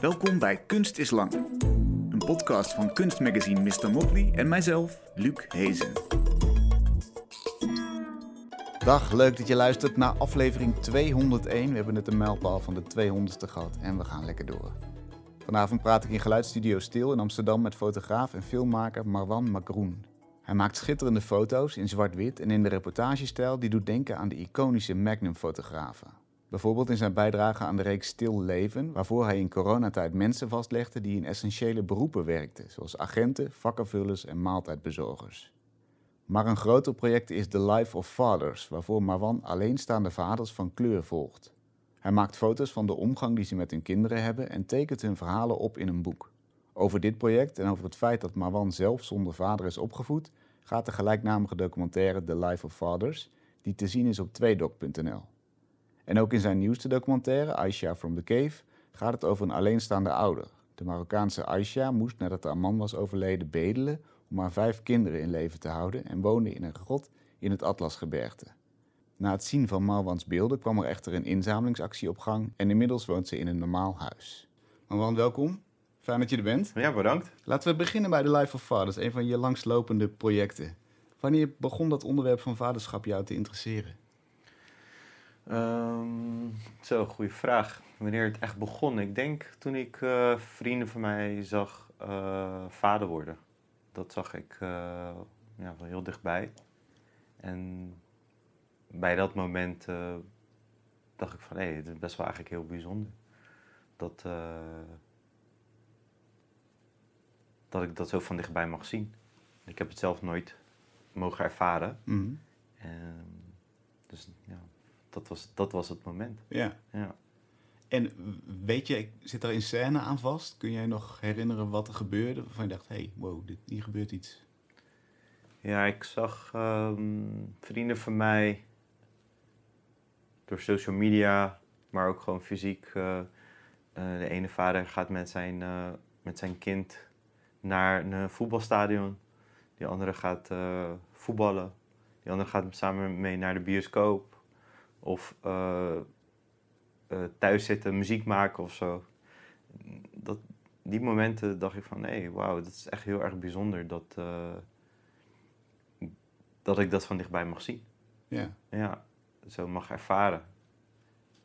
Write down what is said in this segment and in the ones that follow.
Welkom bij Kunst is Lang. Een podcast van kunstmagazine Mr. Motley en mijzelf, Luc Hezen. Dag, leuk dat je luistert naar aflevering 201. We hebben net een mijlpaal van de 200ste gehad en we gaan lekker door. Vanavond praat ik in Geluidsstudio Stil in Amsterdam met fotograaf en filmmaker Marwan Makroen. Hij maakt schitterende foto's in zwart-wit en in de reportagestijl die doet denken aan de iconische Magnum-fotografen. Bijvoorbeeld in zijn bijdrage aan de reeks Stil Leven, waarvoor hij in coronatijd mensen vastlegde die in essentiële beroepen werkten, zoals agenten, vakkenvullers en maaltijdbezorgers. Maar een groter project is The Life of Fathers, waarvoor Marwan alleenstaande vaders van kleur volgt. Hij maakt foto's van de omgang die ze met hun kinderen hebben en tekent hun verhalen op in een boek. Over dit project en over het feit dat Marwan zelf zonder vader is opgevoed, gaat de gelijknamige documentaire The Life of Fathers, die te zien is op tweedoc.nl. En ook in zijn nieuwste documentaire, Aisha from the Cave, gaat het over een alleenstaande ouder. De Marokkaanse Aisha moest nadat haar man was overleden bedelen om haar vijf kinderen in leven te houden en woonde in een grot in het Atlasgebergte. Na het zien van Marwans beelden kwam er echter een inzamelingsactie op gang en inmiddels woont ze in een normaal huis. Marwan, welkom. Fijn dat je er bent. Ja, bedankt. Laten we beginnen bij The Life of Fathers, een van je langslopende projecten. Wanneer begon dat onderwerp van vaderschap jou te interesseren? Um, zo, goede vraag. Wanneer het echt begon? Ik denk toen ik uh, vrienden van mij zag uh, vader worden. Dat zag ik uh, ja, wel heel dichtbij. En bij dat moment dacht ik van, hé, hey, het is best wel eigenlijk heel bijzonder. Dat, dat ik dat zo van dichtbij mag zien. Ik heb het zelf nooit mogen ervaren. Mm dus ja, dat was, dat was het moment. Ja. ja. En weet je, zit er in scène aan vast? Kun jij nog herinneren wat er gebeurde? Waarvan je dacht, hé, hey, wow, dit, hier gebeurt iets. Ja, ik zag ehm, vrienden van mij door social media, maar ook gewoon fysiek. Uh, uh, de ene vader gaat met zijn, uh, met zijn kind naar een voetbalstadion. Die andere gaat voetballen. Die andere gaat samen mee naar de bioscoop. Of uh, uh, thuis zitten, muziek maken of zo. Dat, die momenten dacht ik van, hey, wauw, dat is echt heel erg bijzonder dat, uh, dat ik dat van dichtbij mag zien. Ja. Ja, zo mag ervaren.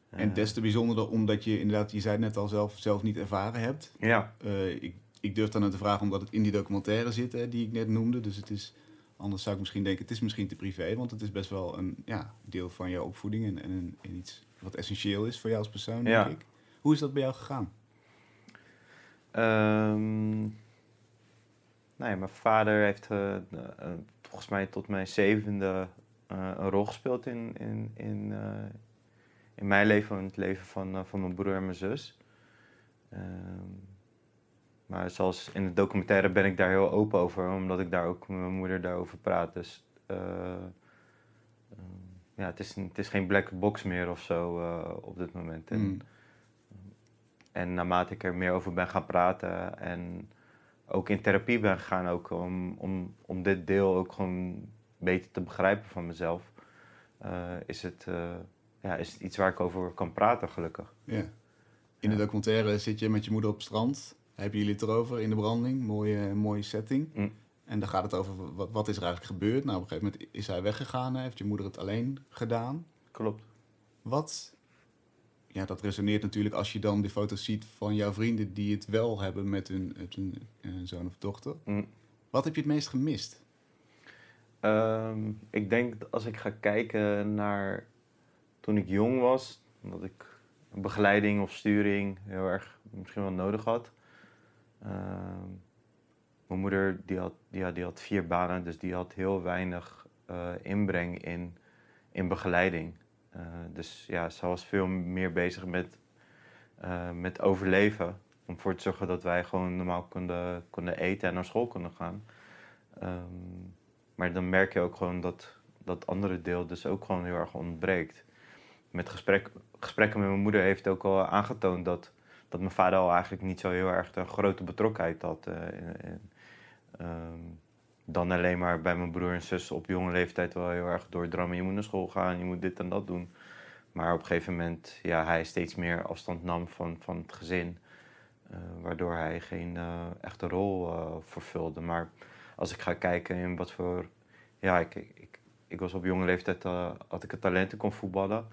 En des te bijzonderder omdat je inderdaad, je zei het net al zelf, zelf niet ervaren hebt. Ja. ik, ik durf dan aan te vragen omdat het in die documentaire zit, hè, die ik net noemde. Dus het is Anders zou ik misschien denken, het is misschien te privé, want het is best wel een ja, deel van jouw opvoeding en, en, en iets wat essentieel is voor jou als persoon, denk ik. Hoe is dat bij jou gegaan? Um, nou ja, mijn vader heeft uh, uh, volgens mij tot mijn zevende uh, een rol gespeeld in, in, in, in mijn leven en het leven van, van mijn broer en mijn zus. Um, maar zoals in de documentaire ben ik daar heel open over, omdat ik daar ook met mijn moeder daarover praat. Dus uh, ja, het is, het is geen black box meer of zo uh, op dit moment. En, mm. en naarmate ik er meer over ben gaan praten en ook in therapie ben gegaan, ook om, om, om dit deel ook gewoon beter te begrijpen van mezelf, is, het, ja, is het iets waar ik over kan praten, gelukkig. Ja. In de documentaire zit je met je moeder op het strand hebben jullie het erover in de branding. Mooie, mooie setting. Mm. En dan gaat het over wat, wat is er eigenlijk gebeurd. Nou, op een gegeven moment is hij weggegaan. Heeft je moeder het alleen gedaan. Klopt. Wat, ja, dat resoneert natuurlijk als je dan de foto's ziet van jouw vrienden die het wel hebben met hun, hun, hun zoon of dochter. Mm. Wat heb je het meest gemist? Um, ik denk als ik ga kijken naar toen ik jong was, dat ik begeleiding of sturing heel erg misschien wel nodig had. Ehm, mijn moeder die had, vier banen, dus die had heel weinig uh, inbreng in, in begeleiding. Uh, dus ja, ze was veel meer bezig met, uh, met overleven. Om voor te zorgen dat wij gewoon normaal konden, konden eten en naar school konden gaan. Um, maar dan merk je ook gewoon dat dat andere deel dus ook gewoon heel erg ontbreekt. Met gesprek, gesprekken met mijn moeder heeft ook al aangetoond dat dat mijn vader al eigenlijk niet zo heel erg een grote betrokkenheid had. Uh, in, ehm, dan alleen maar bij mijn broer en zus op jonge leeftijd wel heel erg doordrammen. Je moet naar school gaan, je moet dit en dat doen. Maar op een gegeven moment, ja, hij steeds meer afstand nam van, van het gezin. eh, waardoor hij geen eh, echte rol eh, vervulde. Maar als ik ga kijken in wat voor. Ja, ik, ik, ik was op jonge leeftijd. eh, had ik het talent, ik kon voetballen.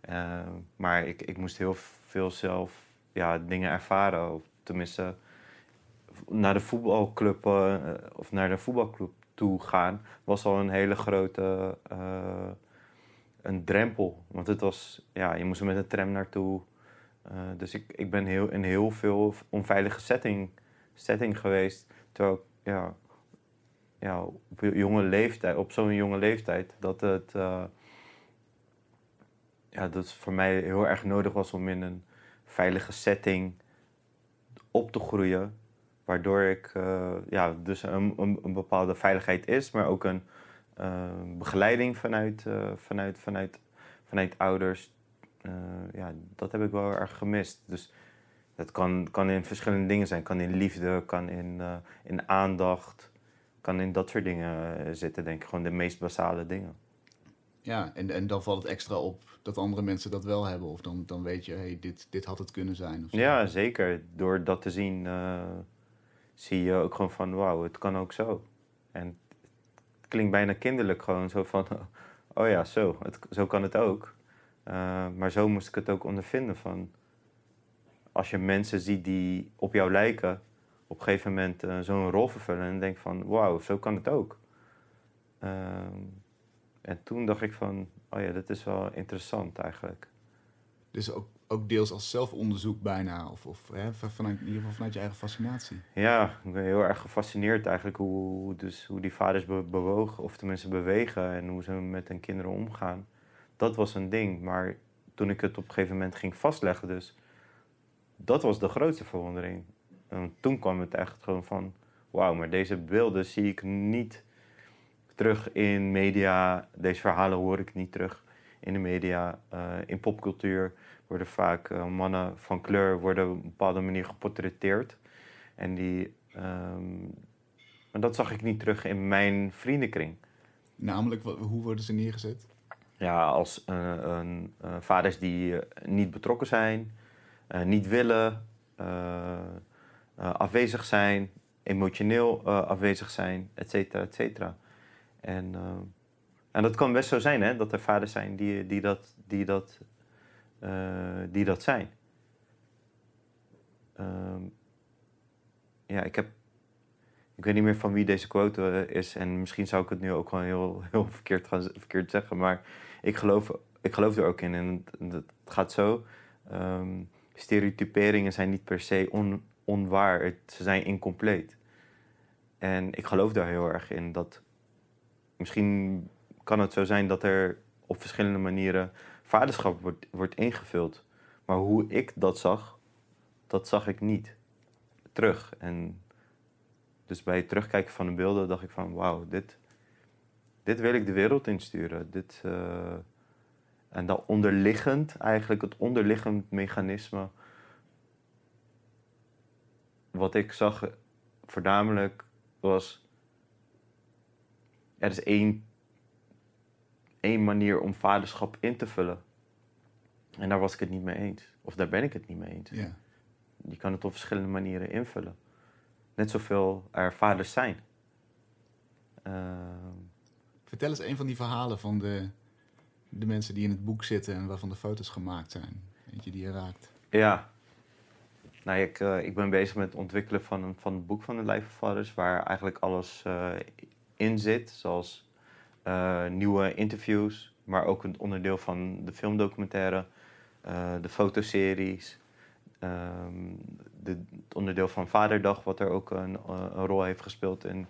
Eh, maar ik, ik moest heel veel zelf ja, dingen ervaren. Of tenminste, naar de voetbalclub eh, of naar de voetbalclub toe gaan was al een hele grote eh, een drempel. Want het was, ja, je moest er met een tram naartoe. Eh, dus ik, ik ben heel, in heel veel onveilige setting, setting geweest. Terwijl ja, ja, op jonge leeftijd, op zo'n jonge leeftijd, dat het ja, dat voor mij heel erg nodig was om in een veilige setting op te groeien. Waardoor ik eh, ja, dus een, een, bepaalde veiligheid is, maar ook een eh, begeleiding vanuit, eh, vanuit, vanuit, vanuit ouders. Ja, dat heb ik wel erg gemist. Dus dat kan, kan in verschillende dingen zijn. Kan in liefde, kan in, in aandacht, kan in dat soort dingen zitten, denk ik. Gewoon de meest basale dingen. Ja, en, en dan valt het extra op dat andere mensen dat wel hebben. Of dan, dan weet je, hey, dit, dit had het kunnen zijn. Ja, zeker. Door dat te zien eh, zie je ook gewoon van, wauw, het kan ook zo. En het klinkt bijna kinderlijk gewoon zo van, oh ja, zo, het, zo kan het ook. Eh, maar zo moest ik het ook ondervinden van, als je mensen ziet die op jou lijken, op een gegeven moment eh, zo'n rol vervullen en denk van, wauw, zo kan het ook. Ehm, en toen dacht ik van, oh ja, dat is wel interessant eigenlijk. Dus ook, ook deels als zelfonderzoek bijna. Of, of hè, van- vanuit, in ieder geval vanuit je eigen fascinatie. Ja, ik ben heel erg gefascineerd eigenlijk hoe, dus hoe die vaders be- bewogen, of tenminste bewegen en hoe ze met hun kinderen omgaan. Dat was een ding, maar toen ik het op een gegeven moment ging vastleggen, dus dat was de grootste verwondering. En toen kwam het echt gewoon van, wauw, maar deze beelden zie ik niet terug in media, deze verhalen hoor ik niet terug in de media, Eh, in popcultuur worden vaak eh, mannen van kleur worden op een bepaalde manier geportretteerd. En die, ehm, maar dat zag ik niet terug in mijn vriendenkring. Namelijk, wat- hoe worden ze neergezet? Ja, als eh, een, vaders die niet betrokken zijn, niet willen, afwezig zijn, emotioneel afwezig zijn, et cetera, et cetera. En, eh, en dat kan best zo zijn, hè, dat er vaders zijn die, die, dat, die, dat, eh, die dat zijn. Ehm, ja, ik heb. Ik weet niet meer van wie deze quote eh, is. En misschien zou ik het nu ook gewoon heel, heel verkeerd, verkeerd zeggen. Maar ik geloof, ik geloof er ook in. En het, gaat zo. ehm, stereotyperingen zijn niet per se on, onwaar. Ze zijn incompleet. En ik geloof daar heel erg in. Dat misschien kan het zo zijn dat er op verschillende manieren vaderschap wordt, wordt ingevuld. Maar hoe ik dat zag, dat zag ik niet terug. En dus bij het terugkijken van de beelden dacht ik van wauw, dit, dit wil ik de wereld insturen. Dit, eh, en dat onderliggend, eigenlijk het onderliggend mechanisme wat ik zag voornamelijk was er is één, één manier om vaderschap in te vullen. En daar was ik het niet mee eens. Of daar ben ik het niet mee eens. Je kan het op verschillende manieren invullen. Net zoveel er vaders zijn. Ehm, Vertel eens een van die verhalen van de, de mensen die in het boek zitten en waarvan de foto's gemaakt zijn. Eentje die je raakt. ja. Nou, ik, eh, ik ben bezig met het ontwikkelen van een, van een boek van de Life of Fathers, waar eigenlijk alles eh, in zit, zoals eh, nieuwe interviews, maar ook een onderdeel van de filmdocumentaire, eh, de fotoseries, ehm, de, het onderdeel van Vaderdag, wat er ook een, eh, een rol heeft gespeeld in,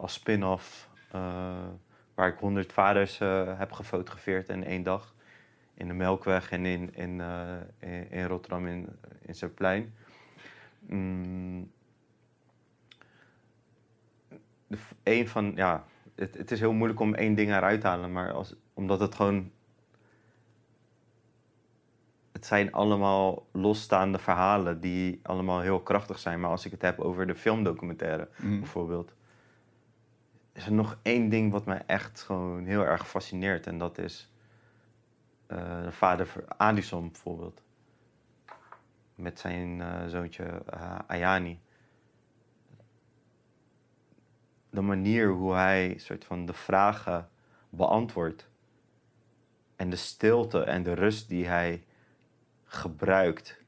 als spin-off, waar ik honderd vaders heb gefotografeerd in één dag. In de Melkweg en in, in, in, in Rotterdam in, in Zuidplein. Mm. Een van, ja, het, het is heel moeilijk om één ding eruit te halen, maar als, omdat het gewoon. Het zijn allemaal losstaande verhalen die allemaal heel krachtig zijn. Maar als ik het heb over de filmdocumentaire Mhm. bijvoorbeeld, is er nog één ding wat mij echt gewoon heel erg fascineert. En dat is eh, de vader van Alison bijvoorbeeld. met zijn eh, zoontje uh, Ayani. De manier hoe hij soort van de vragen beantwoordt. En de stilte en de rust die hij gebruikt.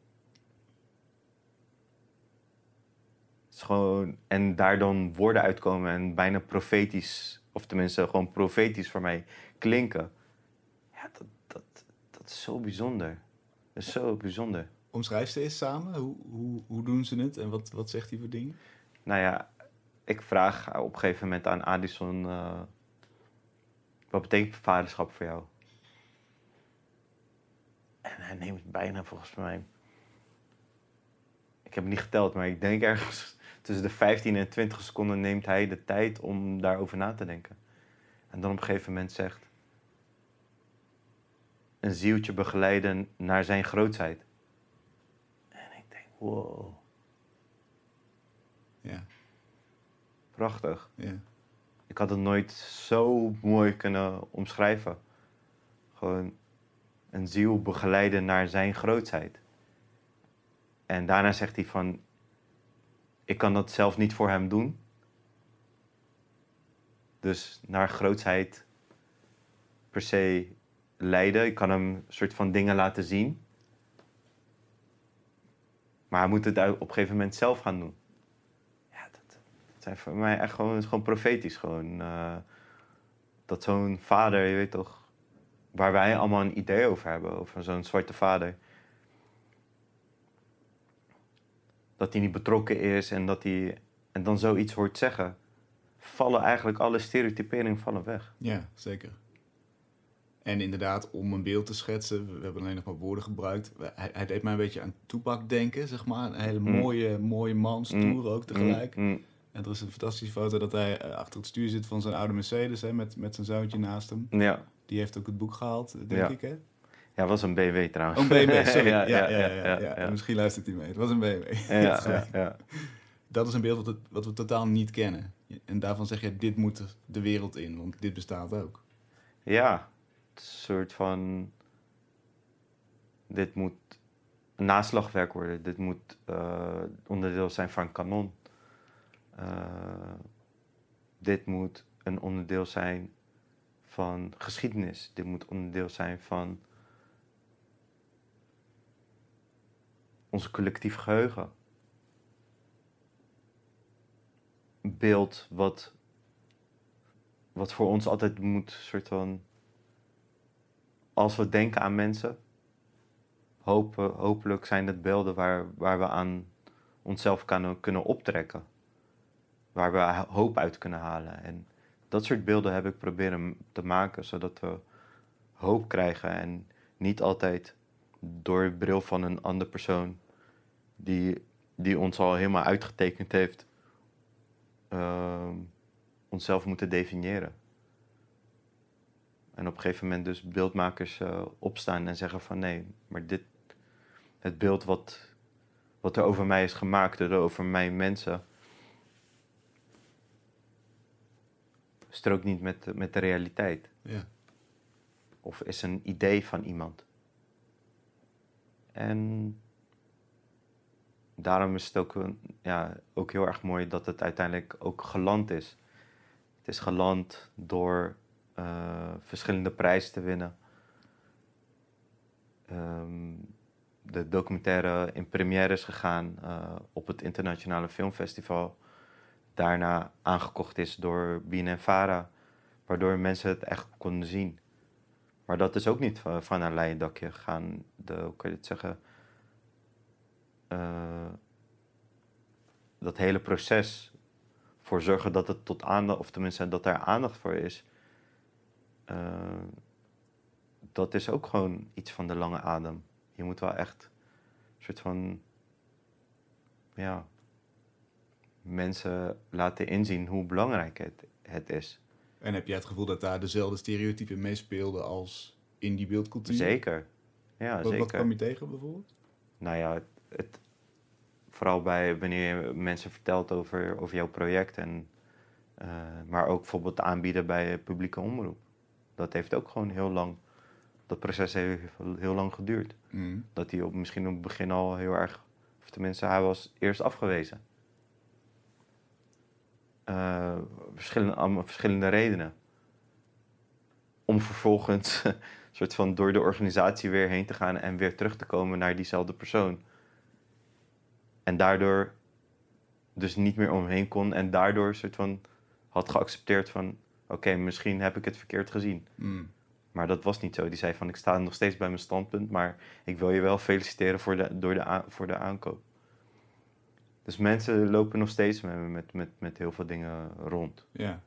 is gewoon, en daar dan woorden uitkomen en bijna profetisch, of tenminste gewoon profetisch voor mij klinken. Ja, dat, dat, dat is zo bijzonder. Dat is zo bijzonder. Omschrijf ze eens samen. Hoe, hoe, hoe doen ze het en wat, wat zegt hij voor dingen? Nou ja, ik vraag op een gegeven moment aan Addison... Uh, wat betekent vaderschap voor jou? En hij neemt bijna volgens mij... Ik heb het niet geteld, maar ik denk ergens tussen de 15 en 20 seconden neemt hij de tijd om daarover na te denken. En dan op een gegeven moment zegt: Een zieltje begeleiden naar zijn grootheid. En ik denk: wow. Ja. Prachtig. Ja. Ik had het nooit zo mooi kunnen omschrijven. Gewoon een ziel begeleiden naar zijn grootheid. En daarna zegt hij van, ik kan dat zelf niet voor hem doen. Dus naar grootsheid per se leiden. Ik kan hem een soort van dingen laten zien. Maar hij moet het op een gegeven moment zelf gaan doen. Zijn voor mij echt gewoon, gewoon profetisch. Gewoon, uh, dat zo'n vader, je weet toch, waar wij allemaal een idee over hebben, over zo'n zwarte vader dat hij niet betrokken is en dat hij en dan zoiets hoort zeggen, vallen eigenlijk alle stereotyperingen vallen weg. Ja, zeker. En inderdaad, om een beeld te schetsen, we hebben alleen nog maar woorden gebruikt. Hij, hij deed mij een beetje aan Toepak denken, zeg maar. Een hele mm. mooie, mooie man, stoer ook tegelijk. Mm, mm. En er is een fantastische foto dat hij eh, achter het stuur zit van zijn oude Mercedes, hè, met, met zijn zoontje naast hem. Ja. Die heeft ook het boek gehaald, denk ik, hè? Ja, was een BMW trouwens. een BMW, sorry. ja, ja, ja, ja, Misschien luistert hij mee. Het was een BMW. ja, Dat is een beeld wat, wat, we totaal niet kennen. En daarvan zeg je, dit moet de wereld in, want dit bestaat ook. Ja, een soort van... Dit moet naslagwerk worden. Dit moet uh, onderdeel zijn van kanon. Uh, dit moet een onderdeel zijn van geschiedenis. Dit moet onderdeel zijn van onze collectief geheugen. Een beeld wat, wat voor ons altijd moet, soort van, als we denken aan mensen, hopen, hopelijk zijn het beelden waar, waar we aan onszelf kunnen, kunnen optrekken. Waar we hoop uit kunnen halen. En dat soort beelden heb ik proberen te maken, zodat we hoop krijgen en niet altijd door de bril van een andere persoon die, die ons al helemaal uitgetekend heeft, uh, onszelf moeten definiëren. En op een gegeven moment dus beeldmakers uh, opstaan en zeggen van nee, maar dit, het beeld wat, wat er over mij is gemaakt, er over mijn mensen, strookt niet met, met de realiteit. Ja. Of is een idee van iemand. En daarom is het ook, ja, ook heel erg mooi dat het uiteindelijk ook geland is. Het is geland door uh, verschillende prijzen te winnen. Um, de documentaire in première is gegaan uh, op het Internationale Filmfestival. Daarna aangekocht is door BNNVARA, waardoor mensen het echt konden zien. Maar dat is ook niet van een leien dakje gegaan. De, hoe kan je het zeggen? Uh, dat hele proces voor zorgen dat het tot aandacht, of tenminste dat er aandacht voor is, uh, dat is ook gewoon iets van de lange adem. Je moet wel echt een soort van, ja, mensen laten inzien hoe belangrijk het, het is. En heb jij het gevoel dat daar dezelfde stereotypen meespeelden als in die beeldcultuur? Zeker. Ja, wat, zeker. Wat kwam je tegen bijvoorbeeld? Nou ja, het, vooral bij wanneer je mensen vertelt over, over jouw project. En, uh, maar ook bijvoorbeeld aanbieden bij publieke omroep. Dat heeft ook gewoon heel lang dat proces heeft heel lang geduurd. Mhm. Dat hij op, misschien op het begin al heel erg, of tenminste, hij was eerst afgewezen. Eh, verschillende, allemaal verschillende redenen. Om vervolgens soort van door de organisatie weer heen te gaan en weer terug te komen naar diezelfde persoon. En daardoor dus niet meer omheen kon en daardoor soort van had geaccepteerd van oké, misschien heb ik het verkeerd gezien. Mhm. Maar dat was niet zo. Die zei van ik sta nog steeds bij mijn standpunt, maar ik wil je wel feliciteren voor de, door de, voor de aankoop. Dus mensen lopen nog steeds met, met, met, met heel veel dingen rond. Ja.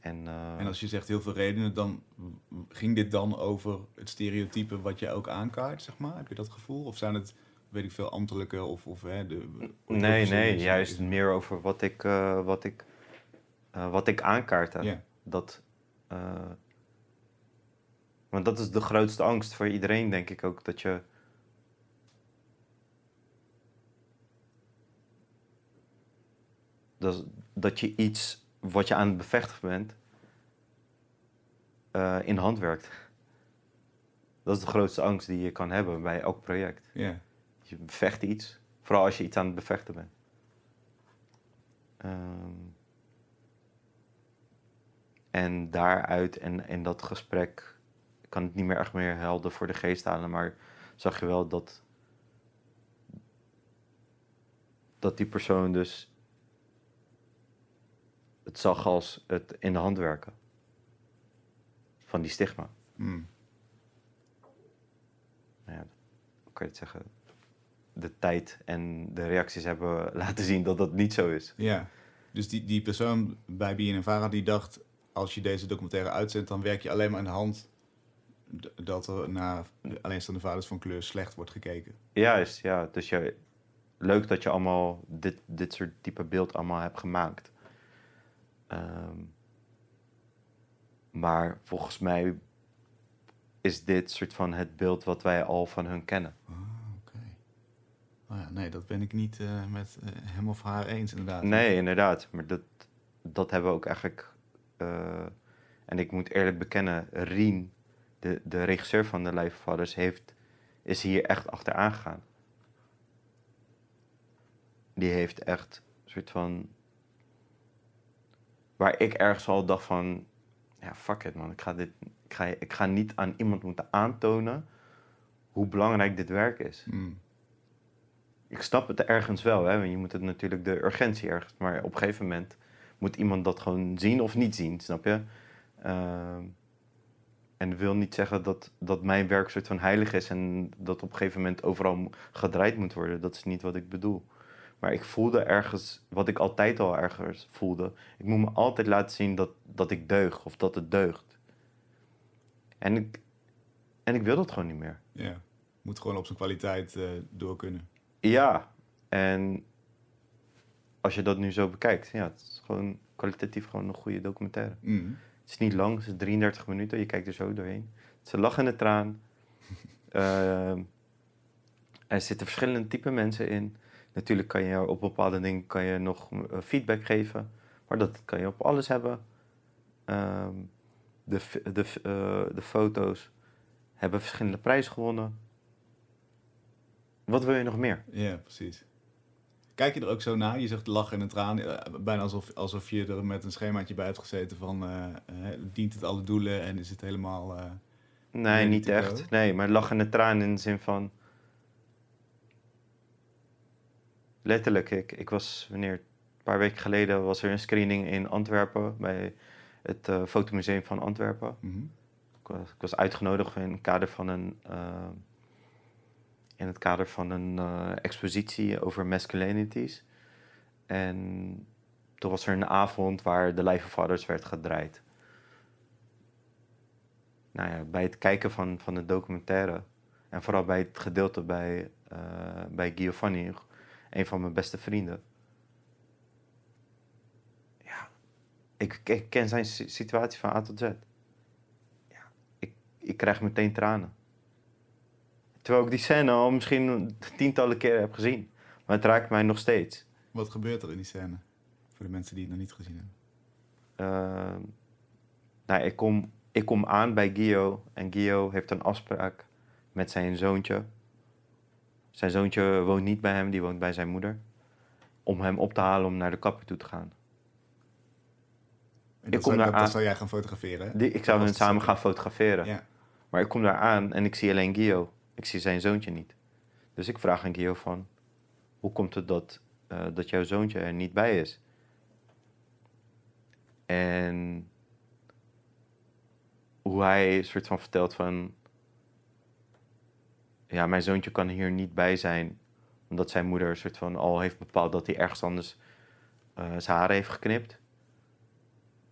En, eh, En als je zegt heel veel redenen, dan ging dit dan over het stereotype wat je ook aankaart, zeg maar? Heb je dat gevoel? Of zijn het, weet ik veel, ambtelijke of, of hè, de... nee, nee, juist meer over wat ik, eh, wat ik, eh, wat ik aankaart. Ja. Dat, want dat is de grootste angst voor iedereen, denk ik ook. Dat je. Dat, dat je iets wat je aan het bevechten bent, eh, in hand werkt. Dat is de grootste angst die je kan hebben bij elk project. Je bevecht iets, vooral als je iets aan het bevechten bent. Ehm, en daaruit en in dat gesprek kan het niet meer echt meer helder voor de geest halen, maar zag je wel dat dat die persoon dus het zag als het in de hand werken van die stigma. Mm. Nou ja, hoe kan je het zeggen? De tijd en de reacties hebben laten zien dat dat niet zo is. Ja. Dus die, die persoon bij BNNVARA die dacht, als je deze documentaire uitzendt, dan werk je alleen maar aan de hand dat er naar alleenstaande vaders van kleur slecht wordt gekeken. Juist, ja. Dus je, leuk dat je allemaal dit, dit soort type beeld allemaal hebt gemaakt. Ehm, maar volgens mij is dit soort van het beeld wat wij al van hun kennen. Ah, oké. Nou ja, nee, dat ben ik niet eh, met eh, hem of haar eens inderdaad. Nee, inderdaad. Maar dat, dat hebben we ook eigenlijk. eh, en ik moet eerlijk bekennen, Rien, de, de regisseur van de Life Fathers, heeft, is hier echt achteraan gegaan. Die heeft echt een soort van. Waar ik ergens al dacht van. Ja, fuck it man. Ik ga, dit, ik, ga, ik ga niet aan iemand moeten aantonen hoe belangrijk dit werk is Mm. ik snap het ergens wel, hè, want je moet het natuurlijk de urgentie ergens, maar op een gegeven moment moet iemand dat gewoon zien of niet zien, snap je? Ehm, en dat wil niet zeggen dat, dat mijn werk soort van heilig is en dat op een gegeven moment overal gedraaid moet worden. Dat is niet wat ik bedoel. Maar ik voelde ergens, wat ik altijd al ergens voelde, ik moet me altijd laten zien dat, dat ik deug of dat het deugt. En ik, en ik wil dat gewoon niet meer. Ja. Moet gewoon op zijn kwaliteit eh, door kunnen. Ja, en als je dat nu zo bekijkt, ja, het is gewoon kwalitatief gewoon een goede documentaire. Mm. Het is niet lang, het is 33 minuten, je kijkt er zo doorheen. Het is een lachende traan. Ehm, er zitten verschillende type mensen in. Natuurlijk kan je op bepaalde dingen kan je nog eh, feedback geven, maar dat kan je op alles hebben. Ehm, de, de, eh, de foto's hebben verschillende prijzen gewonnen. Wat wil je nog meer? Ja, precies. Kijk je er ook zo naar? Je zegt lachen en een traan. eh, bijna alsof, alsof je er met een schemaatje bij hebt gezeten van... dient het alle doelen en is het helemaal... Nee, niet echt. Nee, maar lachende traan in de zin van... Letterlijk, ik, ik was, wanneer, een paar weken geleden was er een screening in Antwerpen bij het eh, Fotomuseum van Antwerpen. mhm. Ik was, ik was uitgenodigd in het kader van een, eh, in het kader van een eh, expositie over masculinities. En toen was er een avond waar de Life of Fathers werd gedraaid. Nou ja, bij het kijken van, van de documentaire en vooral bij het gedeelte bij, bij Giovanni, een van mijn beste vrienden. Ja, ik, ik ken zijn si- situatie van A tot Z. Ja, ik, ik krijg meteen tranen. Terwijl ik die scène al misschien tientallen keren heb gezien. Maar het raakt mij nog steeds. Wat gebeurt er in die scène? Voor de mensen die het nog niet gezien hebben. Ehm, nou, ik kom ik kom aan bij Gio en Gio heeft een afspraak met zijn zoontje. Zijn zoontje woont niet bij hem, die woont bij zijn moeder. Om hem op te halen om naar de kapper toe te gaan. En dat kom zou, daar aan- zou jij gaan fotograferen? Die, ik zou hen samen gaan fotograferen. Ja. Maar ik kom daar aan en ik zie alleen Gio. Ik zie zijn zoontje niet. Dus ik vraag aan Gio van... Hoe komt het dat, eh, dat jouw zoontje er niet bij is? En... Hoe hij soort van vertelt van... Ja, mijn zoontje kan hier niet bij zijn. Omdat zijn moeder een soort van al heeft bepaald dat hij ergens anders eh, zijn haren heeft geknipt.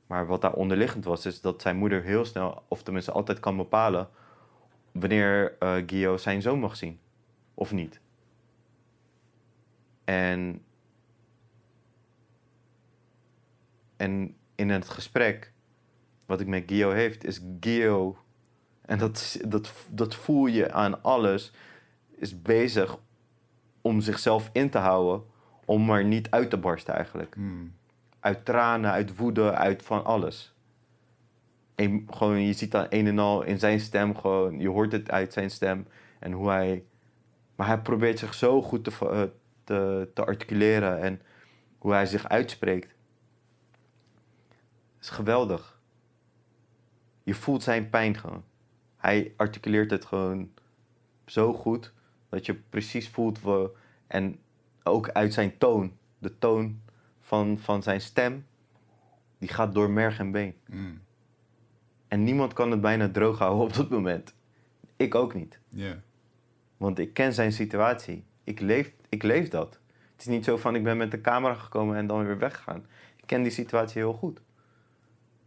Maar wat daar onderliggend was, is dat zijn moeder heel snel, of tenminste altijd kan bepalen, wanneer eh Gio zijn zoon mag zien. Of niet. En, en in het gesprek wat ik met Gio heeft, is Gio, en dat, dat, dat voel je aan alles, is bezig om zichzelf in te houden, om maar niet uit te barsten eigenlijk Hmm. uit tranen, uit woede, uit van alles. En gewoon, je ziet dan een en al in zijn stem gewoon, je hoort het uit zijn stem en hoe hij, maar hij probeert zich zo goed te, eh, te, te articuleren en hoe hij zich uitspreekt. is geweldig. Je voelt zijn pijn gewoon. Hij articuleert het gewoon zo goed dat je precies voelt we en ook uit zijn toon, de toon van, van zijn stem, die gaat door merg en been. Hmm. En niemand kan het bijna droog houden op dat moment. Ik ook niet. Ja. Want ik ken zijn situatie. Ik leef, ik leef dat. Het is niet zo van ik ben met de camera gekomen en dan weer weggegaan. Ik ken die situatie heel goed.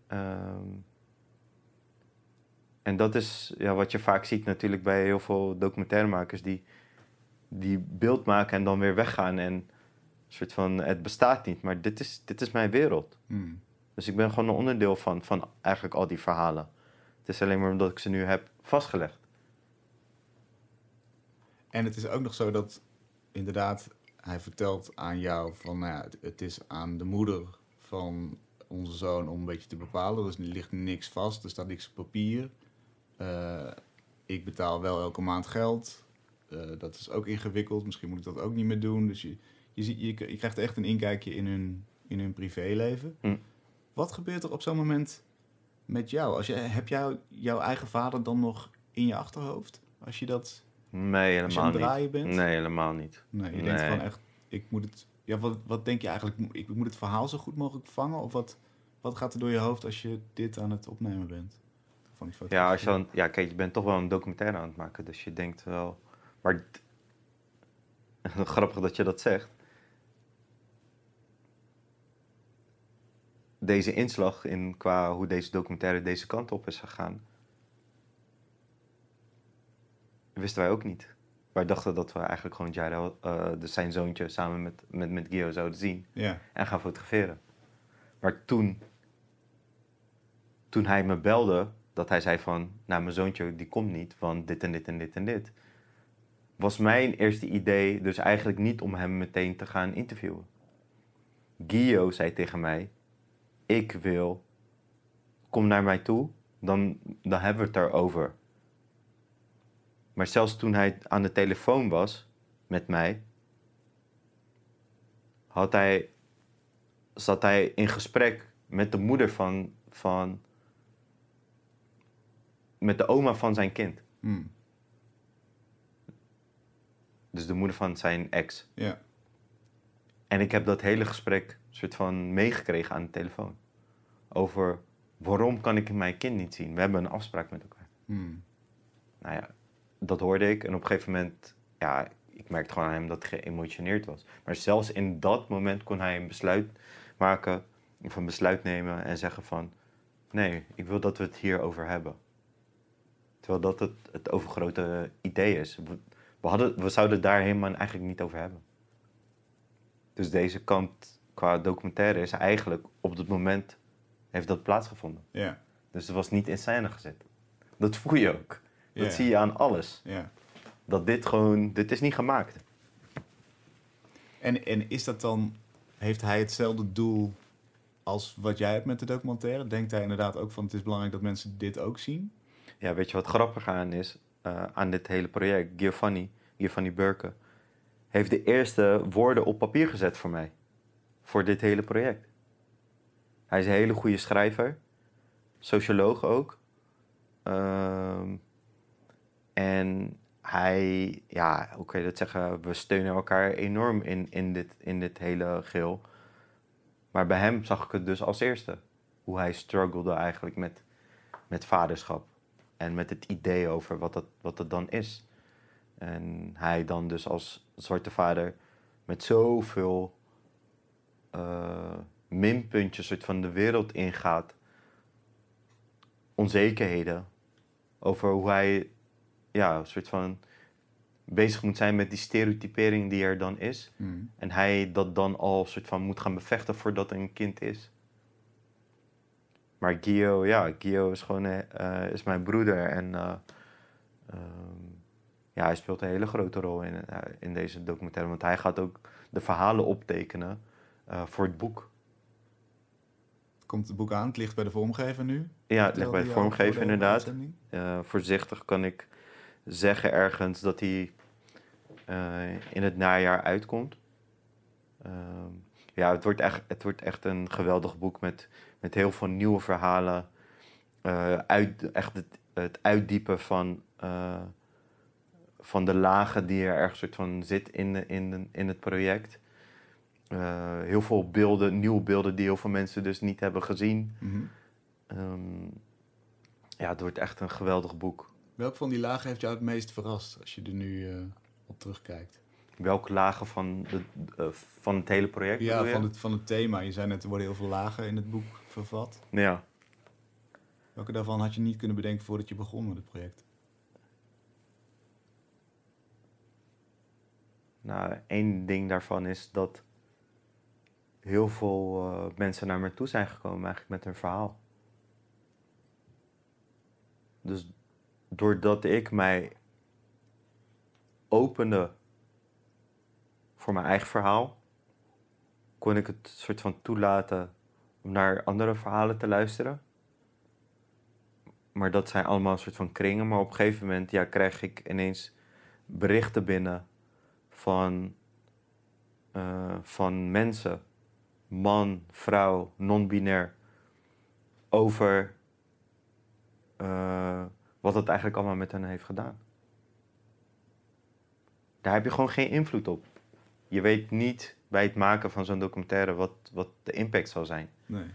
Ehm, en dat is ja, wat je vaak ziet natuurlijk bij heel veel documentairemakers die, die beeld maken en dan weer weggaan. En een soort van, het bestaat niet, maar dit is, dit is mijn wereld. Hmm. Dus ik ben gewoon een onderdeel van, van eigenlijk al die verhalen. Het is alleen maar omdat ik ze nu heb vastgelegd. En het is ook nog zo dat inderdaad hij vertelt aan jou van nou ja, het, het is aan de moeder van onze zoon om een beetje te bepalen. Dus er ligt niks vast, er staat niks op papier. Eh, ik betaal wel elke maand geld. Eh, dat is ook ingewikkeld. Misschien moet ik dat ook niet meer doen. Dus je, je, ziet, je, je krijgt echt een inkijkje in hun, in hun privéleven. Hm. Wat gebeurt er op zo'n moment met jou? Als je, heb jij jouw eigen vader dan nog in je achterhoofd? Als je dat Nee, als je aan helemaal het niet. draaien bent? Nee, helemaal niet. Nee, je denkt Nee. gewoon echt, ik moet het... Ja, wat, wat denk je eigenlijk? Ik moet het verhaal zo goed mogelijk vangen? Of wat, wat gaat er door je hoofd als je dit aan het opnemen bent? Van die fotografie? Ja, als je dan, ja, kijk, je bent toch wel een documentaire aan het maken, dus je denkt wel. Maar grappig dat je dat zegt. Deze inslag in qua hoe deze documentaire deze kant op is gegaan, wisten wij ook niet. Wij dachten dat we eigenlijk gewoon Jairo, eh, dus zijn zoontje, samen met, met, met Gio zouden zien Ja, en gaan fotograferen. Maar toen, toen hij me belde, dat hij zei van, nou mijn zoontje die komt niet, want dit en dit en dit en dit. Was mijn eerste idee dus eigenlijk niet om hem meteen te gaan interviewen. Gio zei tegen mij, ik wil, kom naar mij toe, dan, dan hebben we het erover. Maar zelfs toen hij aan de telefoon was met mij, had hij, zat hij in gesprek met de moeder van, van met de oma van zijn kind. Hm, Dus de moeder van zijn ex. ja, En ik heb dat hele gesprek soort van meegekregen aan de telefoon. Over waarom kan ik mijn kind niet zien? We hebben een afspraak met elkaar. hm, Nou ja, dat hoorde ik. En op een gegeven moment, ja, ik merkte gewoon aan hem dat hij geëmotioneerd was. Maar zelfs in dat moment kon hij een besluit maken, of een besluit nemen en zeggen van... Nee, ik wil dat we het hierover hebben. Terwijl dat het, het overgrote idee is. We, we, hadden, we zouden het daar helemaal eigenlijk niet over hebben. Dus deze kant qua documentaire is eigenlijk op dat moment heeft dat plaatsgevonden. ja, Dus het was niet in scène gezet. Dat voel je ook. Dat Ja. zie je aan alles. ja. Dat dit gewoon, dit is niet gemaakt. En, en is dat dan, heeft hij hetzelfde doel als wat jij hebt met de documentaire? Denkt hij inderdaad ook van het is belangrijk dat mensen dit ook zien? Ja, weet je wat grappig aan is? eh, aan dit hele project? Giovanni, Giovanni Burke, heeft de eerste woorden op papier gezet voor mij. Voor dit hele project. Hij is een hele goede schrijver. Socioloog ook. Ehm, en hij, ja, hoe kan je dat zeggen? We steunen elkaar enorm in, in, dit, in dit hele geheel. Maar bij hem zag ik het dus als eerste. Hoe hij struggelde eigenlijk met, met vaderschap. En met het idee over wat dat, wat dat dan is. En hij dan dus als zwarte vader met zoveel eh, minpuntjes soort van de wereld ingaat. Onzekerheden. Over hoe hij ja, soort van bezig moet zijn met die stereotypering die er dan is. Mm. En hij dat dan al soort van moet gaan bevechten voordat een kind is. Maar Gio, ja, Gio is gewoon eh, eh, is mijn broeder. En eh, ehm, ja, hij speelt een hele grote rol in, in deze documentaire. Want hij gaat ook de verhalen optekenen voor het boek. Komt het boek aan? Het ligt bij de vormgever nu? Ja, het ligt bij de vormgever inderdaad. Voorzichtig kan ik zeggen ergens dat hij in het najaar uitkomt. Ehm, ja, het wordt, echt, het wordt echt een geweldig boek met, met heel veel nieuwe verhalen. Eh, uit, echt het, het uitdiepen van, eh, van de lagen die er ergens soort van zit in, de- in, de- in het project. Eh, heel veel beelden, nieuwe beelden die heel veel mensen dus niet hebben gezien. Mhm. Ehm, ja, het wordt echt een geweldig boek. Welk van die lagen heeft jou het meest verrast als je er nu op terugkijkt? Welke lagen van, de, van het hele project? Ja, van het, van het thema. Je zei net, er worden heel veel lagen in het boek vervat. Ja. Welke daarvan had je niet kunnen bedenken voordat je begon met het project? Nou, één ding daarvan is dat heel veel eh, mensen naar me toe zijn gekomen eigenlijk met hun verhaal. Dus doordat ik mij opende voor mijn eigen verhaal, kon ik het soort van toelaten naar andere verhalen te luisteren. Maar dat zijn allemaal een soort van kringen. Maar op een gegeven moment ja, krijg ik ineens berichten binnen van, eh, van mensen, man, vrouw, non-binair, over eh, wat het eigenlijk allemaal met hen heeft gedaan. Daar heb je gewoon geen invloed op. Je weet niet bij het maken van zo'n documentaire wat, wat de impact zal zijn. Nee.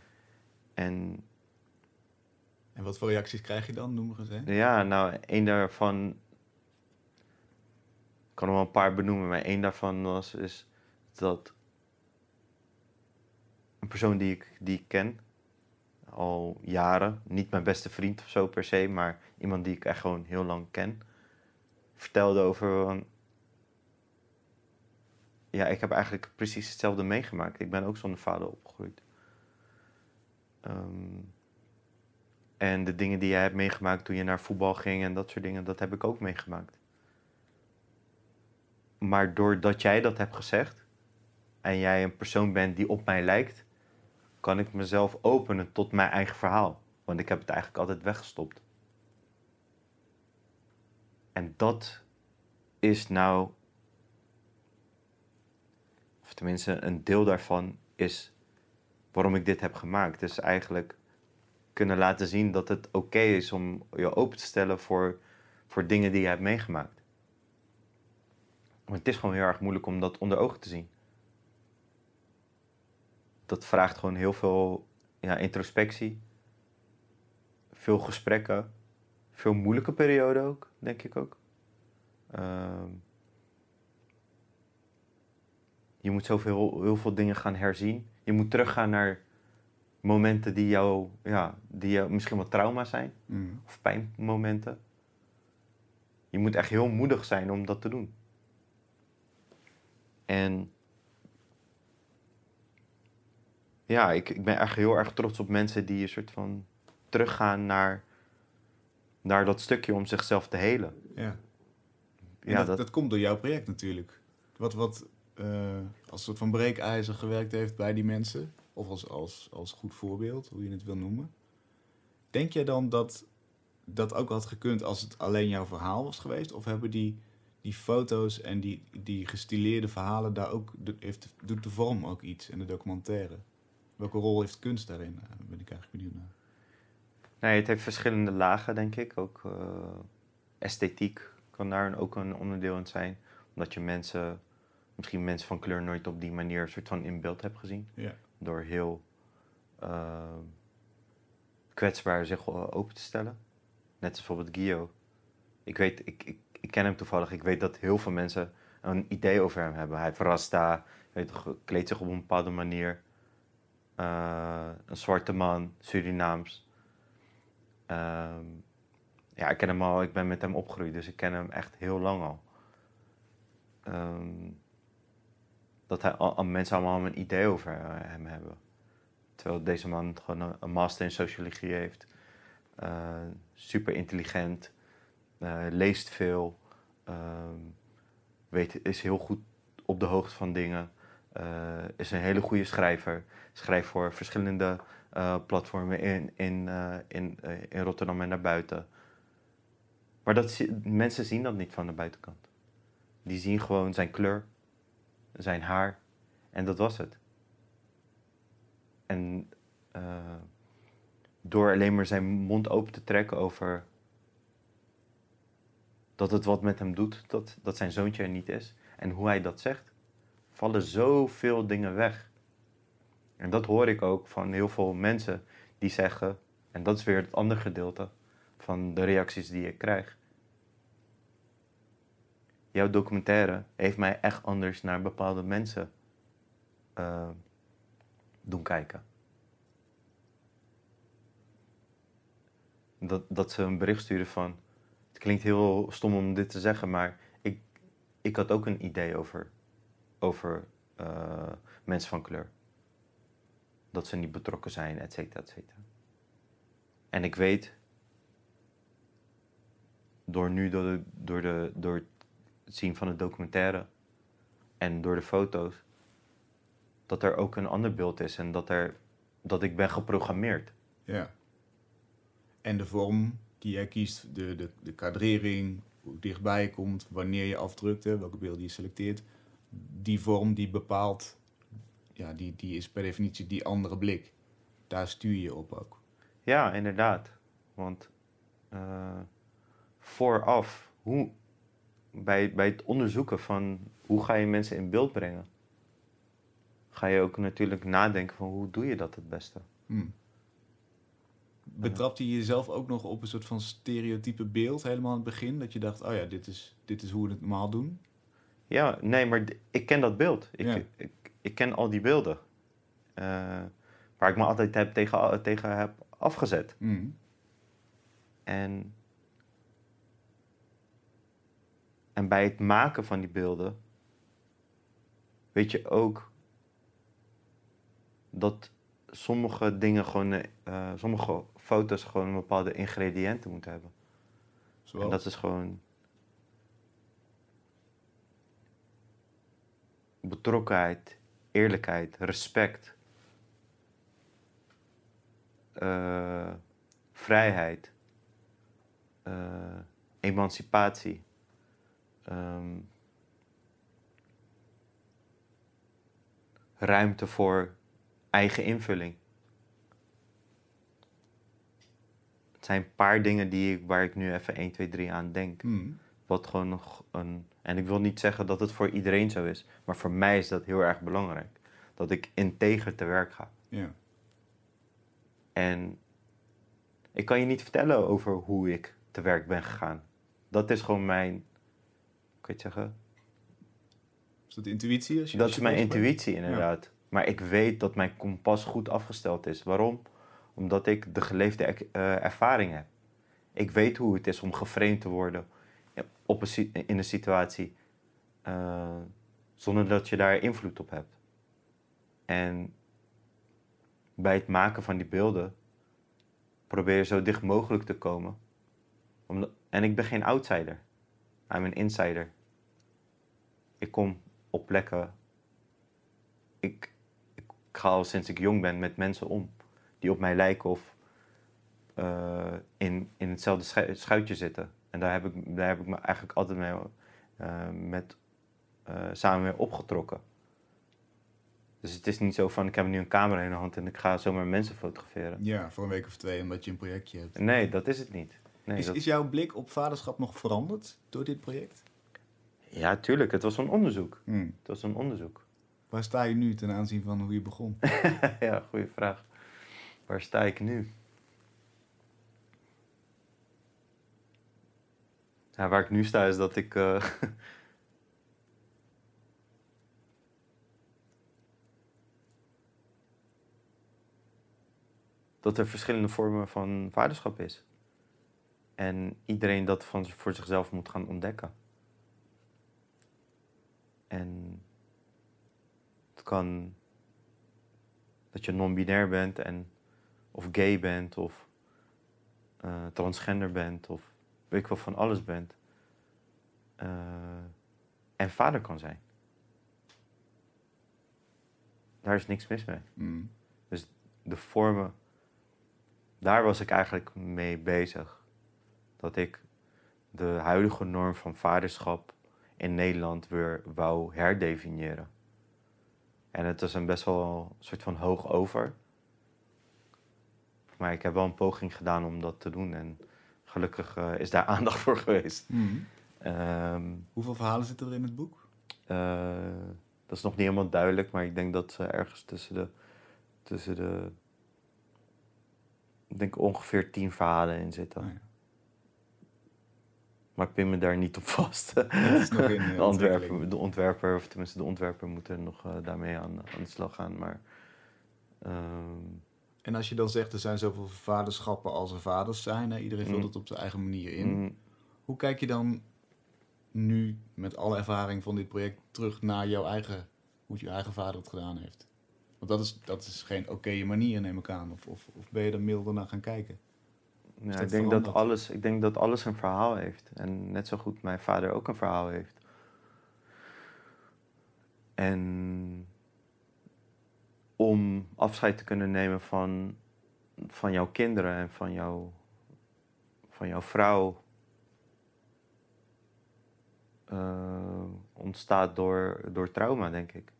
En En wat voor reacties krijg je dan, noem maar eens hè? Ja, nou, één daarvan. Ik kan er wel een paar benoemen, maar één daarvan was is dat een persoon die ik, die ik ken al jaren, niet mijn beste vriend of zo per se, maar iemand die ik echt gewoon heel lang ken, vertelde over van. Ja, ik heb eigenlijk precies hetzelfde meegemaakt. Ik ben ook zonder vader opgegroeid. Ehm, en de dingen die jij hebt meegemaakt toen je naar voetbal ging en dat soort dingen, dat heb ik ook meegemaakt. Maar doordat jij dat hebt gezegd en jij een persoon bent die op mij lijkt, kan ik mezelf openen tot mijn eigen verhaal. Want ik heb het eigenlijk altijd weggestopt. En dat is nou, of tenminste een deel daarvan, is waarom ik dit heb gemaakt. Dus eigenlijk kunnen laten zien dat het oké is om je open te stellen voor, voor dingen die je hebt meegemaakt. Maar het is gewoon heel erg moeilijk om dat onder ogen te zien. Dat vraagt gewoon heel veel ja, introspectie, veel gesprekken, veel moeilijke perioden ook, denk ik ook. Ehm, je moet zoveel heel veel dingen gaan herzien. Je moet teruggaan naar momenten die jou, ja, die jou misschien wel trauma zijn Mhm. of pijnmomenten. Je moet echt heel moedig zijn om dat te doen. En ja, ik, ik ben echt heel erg trots op mensen die een soort van teruggaan naar, naar dat stukje om zichzelf te helen. Ja. En Ja, dat, dat, dat komt door jouw project natuurlijk. Wat, wat eh, als soort van breekijzer gewerkt heeft bij die mensen. of als, als, als goed voorbeeld, hoe je het wil noemen. Denk jij dan dat dat ook had gekund als het alleen jouw verhaal was geweest? Of hebben die, die foto's en die, die gestileerde verhalen daar ook, doet de vorm ook iets in de documentaire? Welke rol heeft kunst daarin? Daar ben ik eigenlijk benieuwd naar. Nee, het heeft verschillende lagen, denk ik. Ook eh, esthetiek kan daar ook een onderdeel in zijn. Omdat je mensen, misschien mensen van kleur, nooit op die manier soort van in beeld hebt gezien. Ja. Door heel eh, kwetsbaar zich open te stellen. Net als bijvoorbeeld Gio. Ik weet, ik, ik, ik ken hem toevallig. Ik weet dat heel veel mensen een idee over hem hebben. Hij verrast daar, weet kleedt zich op een bepaalde manier. Eh, een zwarte man, Surinaams. Ehm, ja, ik ken hem al, ik ben met hem opgegroeid, dus ik ken hem echt heel lang al. Ehm, dat hij, mensen allemaal een idee over eh, hem hebben. Terwijl deze man gewoon een, master in sociologie heeft. Eh, super intelligent, eh, leest veel, ehm, weet, is heel goed op de hoogte van dingen. is een hele goede schrijver. Schrijft voor verschillende platformen in, in, in, in Rotterdam en daarbuiten. Maar dat, mensen zien dat niet van de buitenkant. Die zien gewoon zijn kleur, zijn haar en dat was het. En eh, door alleen maar zijn mond open te trekken over dat het wat met hem doet, dat, dat zijn zoontje er niet is, en hoe hij dat zegt, vallen zoveel dingen weg. En dat hoor ik ook van heel veel mensen die zeggen, en dat is weer het andere gedeelte van de reacties die ik krijg. Jouw documentaire heeft mij echt anders naar bepaalde mensen eh, doen kijken. Dat, dat ze een bericht sturen van, het klinkt heel stom om dit te zeggen, maar ik, ik had ook een idee over, over eh, mensen van kleur. Dat ze niet betrokken zijn, et cetera, et cetera. En ik weet, door nu door, de, door, de, door het zien van de documentaire en door de foto's, dat er ook een ander beeld is en dat, er, dat ik ben geprogrammeerd. Ja. En de vorm die jij kiest, de, de, de kadrering, hoe dichtbij je komt, wanneer je afdrukt, hè, welke beelden je selecteert, die vorm die bepaalt, ja, die, die is per definitie die andere blik. Daar stuur je op ook. Ja, inderdaad. Want eh, vooraf, hoe, bij, bij het onderzoeken van hoe ga je mensen in beeld brengen, ga je ook natuurlijk nadenken van hoe doe je dat het beste. Hm. Betrapte je jezelf ook nog op een soort van stereotype beeld helemaal aan het begin? Dat je dacht, oh ja, dit is, dit is hoe we het normaal doen? Ja, nee, maar ik ken dat beeld. Ik, Ja. ik, ik ken al die beelden. eh, waar ik me altijd heb tegen, tegen heb afgezet. Hm. En, en bij het maken van die beelden weet je ook dat sommige dingen gewoon, eh, sommige foto's gewoon een bepaalde ingrediënten moeten hebben. Zoals? En dat is gewoon betrokkenheid, eerlijkheid, respect, eh, vrijheid, eh, emancipatie. Ehm, ruimte voor eigen invulling. Het zijn een paar dingen die ik, waar ik nu even 1, 2, 3 aan denk. Hm. Wat gewoon nog een. En ik wil niet zeggen dat het voor iedereen zo is, maar voor mij is dat heel erg belangrijk. Dat ik integer te werk ga. Ja. En ik kan je niet vertellen over hoe ik te werk ben gegaan. Dat is gewoon mijn. Je het zeggen? Is dat intuïtie? Als je, Dat is mijn bent? intuïtie inderdaad. Maar ik weet dat mijn kompas goed afgesteld is. Waarom? Omdat ik de geleefde eh, ervaring heb. Ik weet hoe het is om geframed te worden op een, in een situatie eh, zonder dat je daar invloed op hebt. En bij het maken van die beelden probeer je zo dicht mogelijk te komen. Omdat, en ik ben geen outsider. I'm een insider. Ik kom op plekken. Ik, ik ga al sinds ik jong ben met mensen om die op mij lijken of eh, in, in hetzelfde schu- schuitje zitten. En daar heb ik, daar heb ik me eigenlijk altijd mee, eh, met, eh, samen mee opgetrokken. Dus het is niet zo van ik heb nu een camera in de hand en ik ga zomaar mensen fotograferen. Ja, voor een week of twee, omdat je een projectje hebt. Nee, dat is het niet. Nee, is, dat- is jouw blik op vaderschap nog veranderd door dit project? Ja, tuurlijk. Het was een onderzoek. Hmm. Het was een onderzoek. Waar sta je nu ten aanzien van hoe je begon? ja, goede vraag. Waar sta ik nu? Ja, waar ik nu sta is dat ik. eh, dat er verschillende vormen van vaderschap is. En iedereen dat van, voor zichzelf moet gaan ontdekken. En het kan dat je non-binair bent en of gay bent of eh, transgender bent of weet ik wel van alles bent. Eh, en vader kan zijn. Daar is niks mis mee. Hmm. De vormen, daar was ik eigenlijk mee bezig. Dat ik de huidige norm van vaderschap in Nederland weer wou herdefiniëren. En het is een best wel een soort van hoog over. Maar ik heb wel een poging gedaan om dat te doen. En gelukkig eh, is daar aandacht voor geweest. Hmm. Ehm, Hoeveel verhalen zitten er in het boek? eh, dat is nog niet helemaal duidelijk, maar ik denk dat ze ergens tussen de, tussen de ik denk ongeveer tien verhalen in zitten. Oh ja. Maar ik pin me daar niet op vast. Is nog in, eh, de, ontwerper, de ontwerper, of tenminste de ontwerper, moet er nog eh, daarmee aan, aan de slag gaan. Maar ehm, En als je dan zegt, er zijn zoveel vaderschappen als er vaders zijn, hè? iedereen vult Mm. het op zijn eigen manier in. mm, Hoe kijk je dan nu, met alle ervaring van dit project, terug naar jouw eigen, hoe je eigen vader het gedaan heeft? Want dat is, dat is geen oké manier, neem ik aan. Of, of, of ben je er milder naar gaan kijken? Ja, dat ik, denk dat alles, ik denk dat alles een verhaal heeft. En net zo goed mijn vader ook een verhaal heeft. En om afscheid te kunnen nemen van, van jouw kinderen en van, jouw van jouw vrouw eh, ontstaat door, door trauma, denk ik.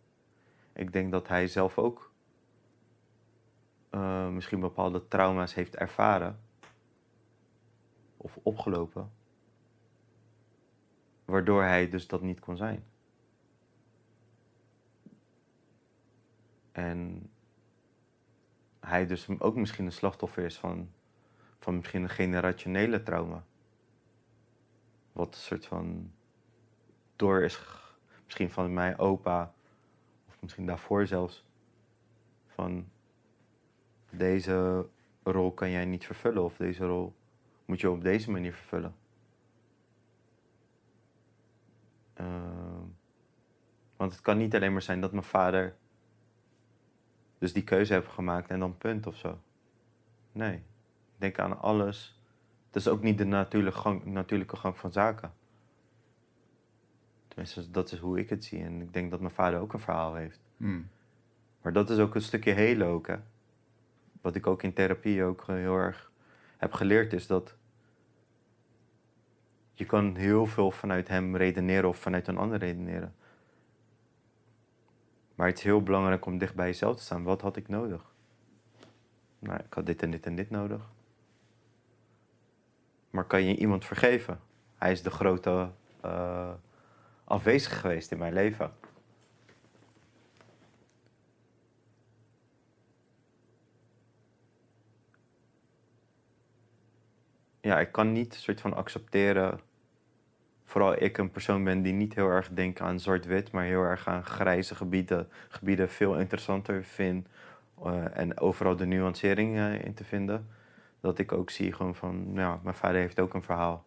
Ik denk dat hij zelf ook eh, misschien bepaalde trauma's heeft ervaren of opgelopen, waardoor hij dus dat niet kon zijn. En hij dus ook misschien een slachtoffer is van, van misschien een generationele trauma. Wat een soort van door is, misschien van mijn opa, of misschien daarvoor zelfs, van deze rol kan jij niet vervullen of deze rol moet je op deze manier vervullen. Ehm, want het kan niet alleen maar zijn dat mijn vader dus die keuze heeft gemaakt en dan punt of zo. Nee, ik denk aan alles. Het is ook niet de natuurlijke gang, natuurlijke gang van zaken. Tenminste, dat is hoe ik het zie. En ik denk dat mijn vader ook een verhaal heeft. Hmm. Maar dat is ook een stukje hele ook, hè. Wat ik ook in therapie ook eh, heel erg heb geleerd, is dat je kan heel veel vanuit hem redeneren of vanuit een ander redeneren. Maar het is heel belangrijk om dicht bij jezelf te staan. Wat had ik nodig? Nou, ik had dit en dit en dit nodig. Maar kan je iemand vergeven? Hij is de grote eh afwezige geweest in mijn leven. ja, ik kan niet soort van accepteren. Vooral ik een persoon ben die niet heel erg denkt aan zwart-wit, maar heel erg aan grijze gebieden, gebieden veel interessanter vind. eh, en overal de nuancering in te vinden. Dat ik ook zie gewoon van, nou, mijn vader heeft ook een verhaal.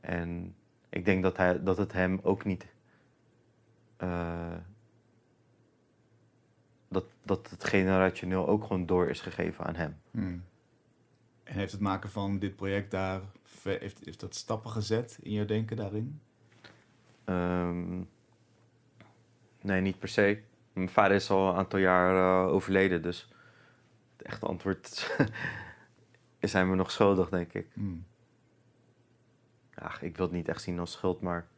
En ik denk dat, hij, dat het hem ook niet. eh, dat, dat het generationeel ook gewoon door is gegeven aan hem. Hmm. En heeft het maken van dit project daar, heeft, heeft dat stappen gezet in je denken daarin? Ehm, nee, niet per se. Mijn vader is al een aantal jaar eh, overleden, dus het echte antwoord is hij me nog schuldig, denk ik. Hmm. Ja, ik wil het niet echt zien als schuld, maar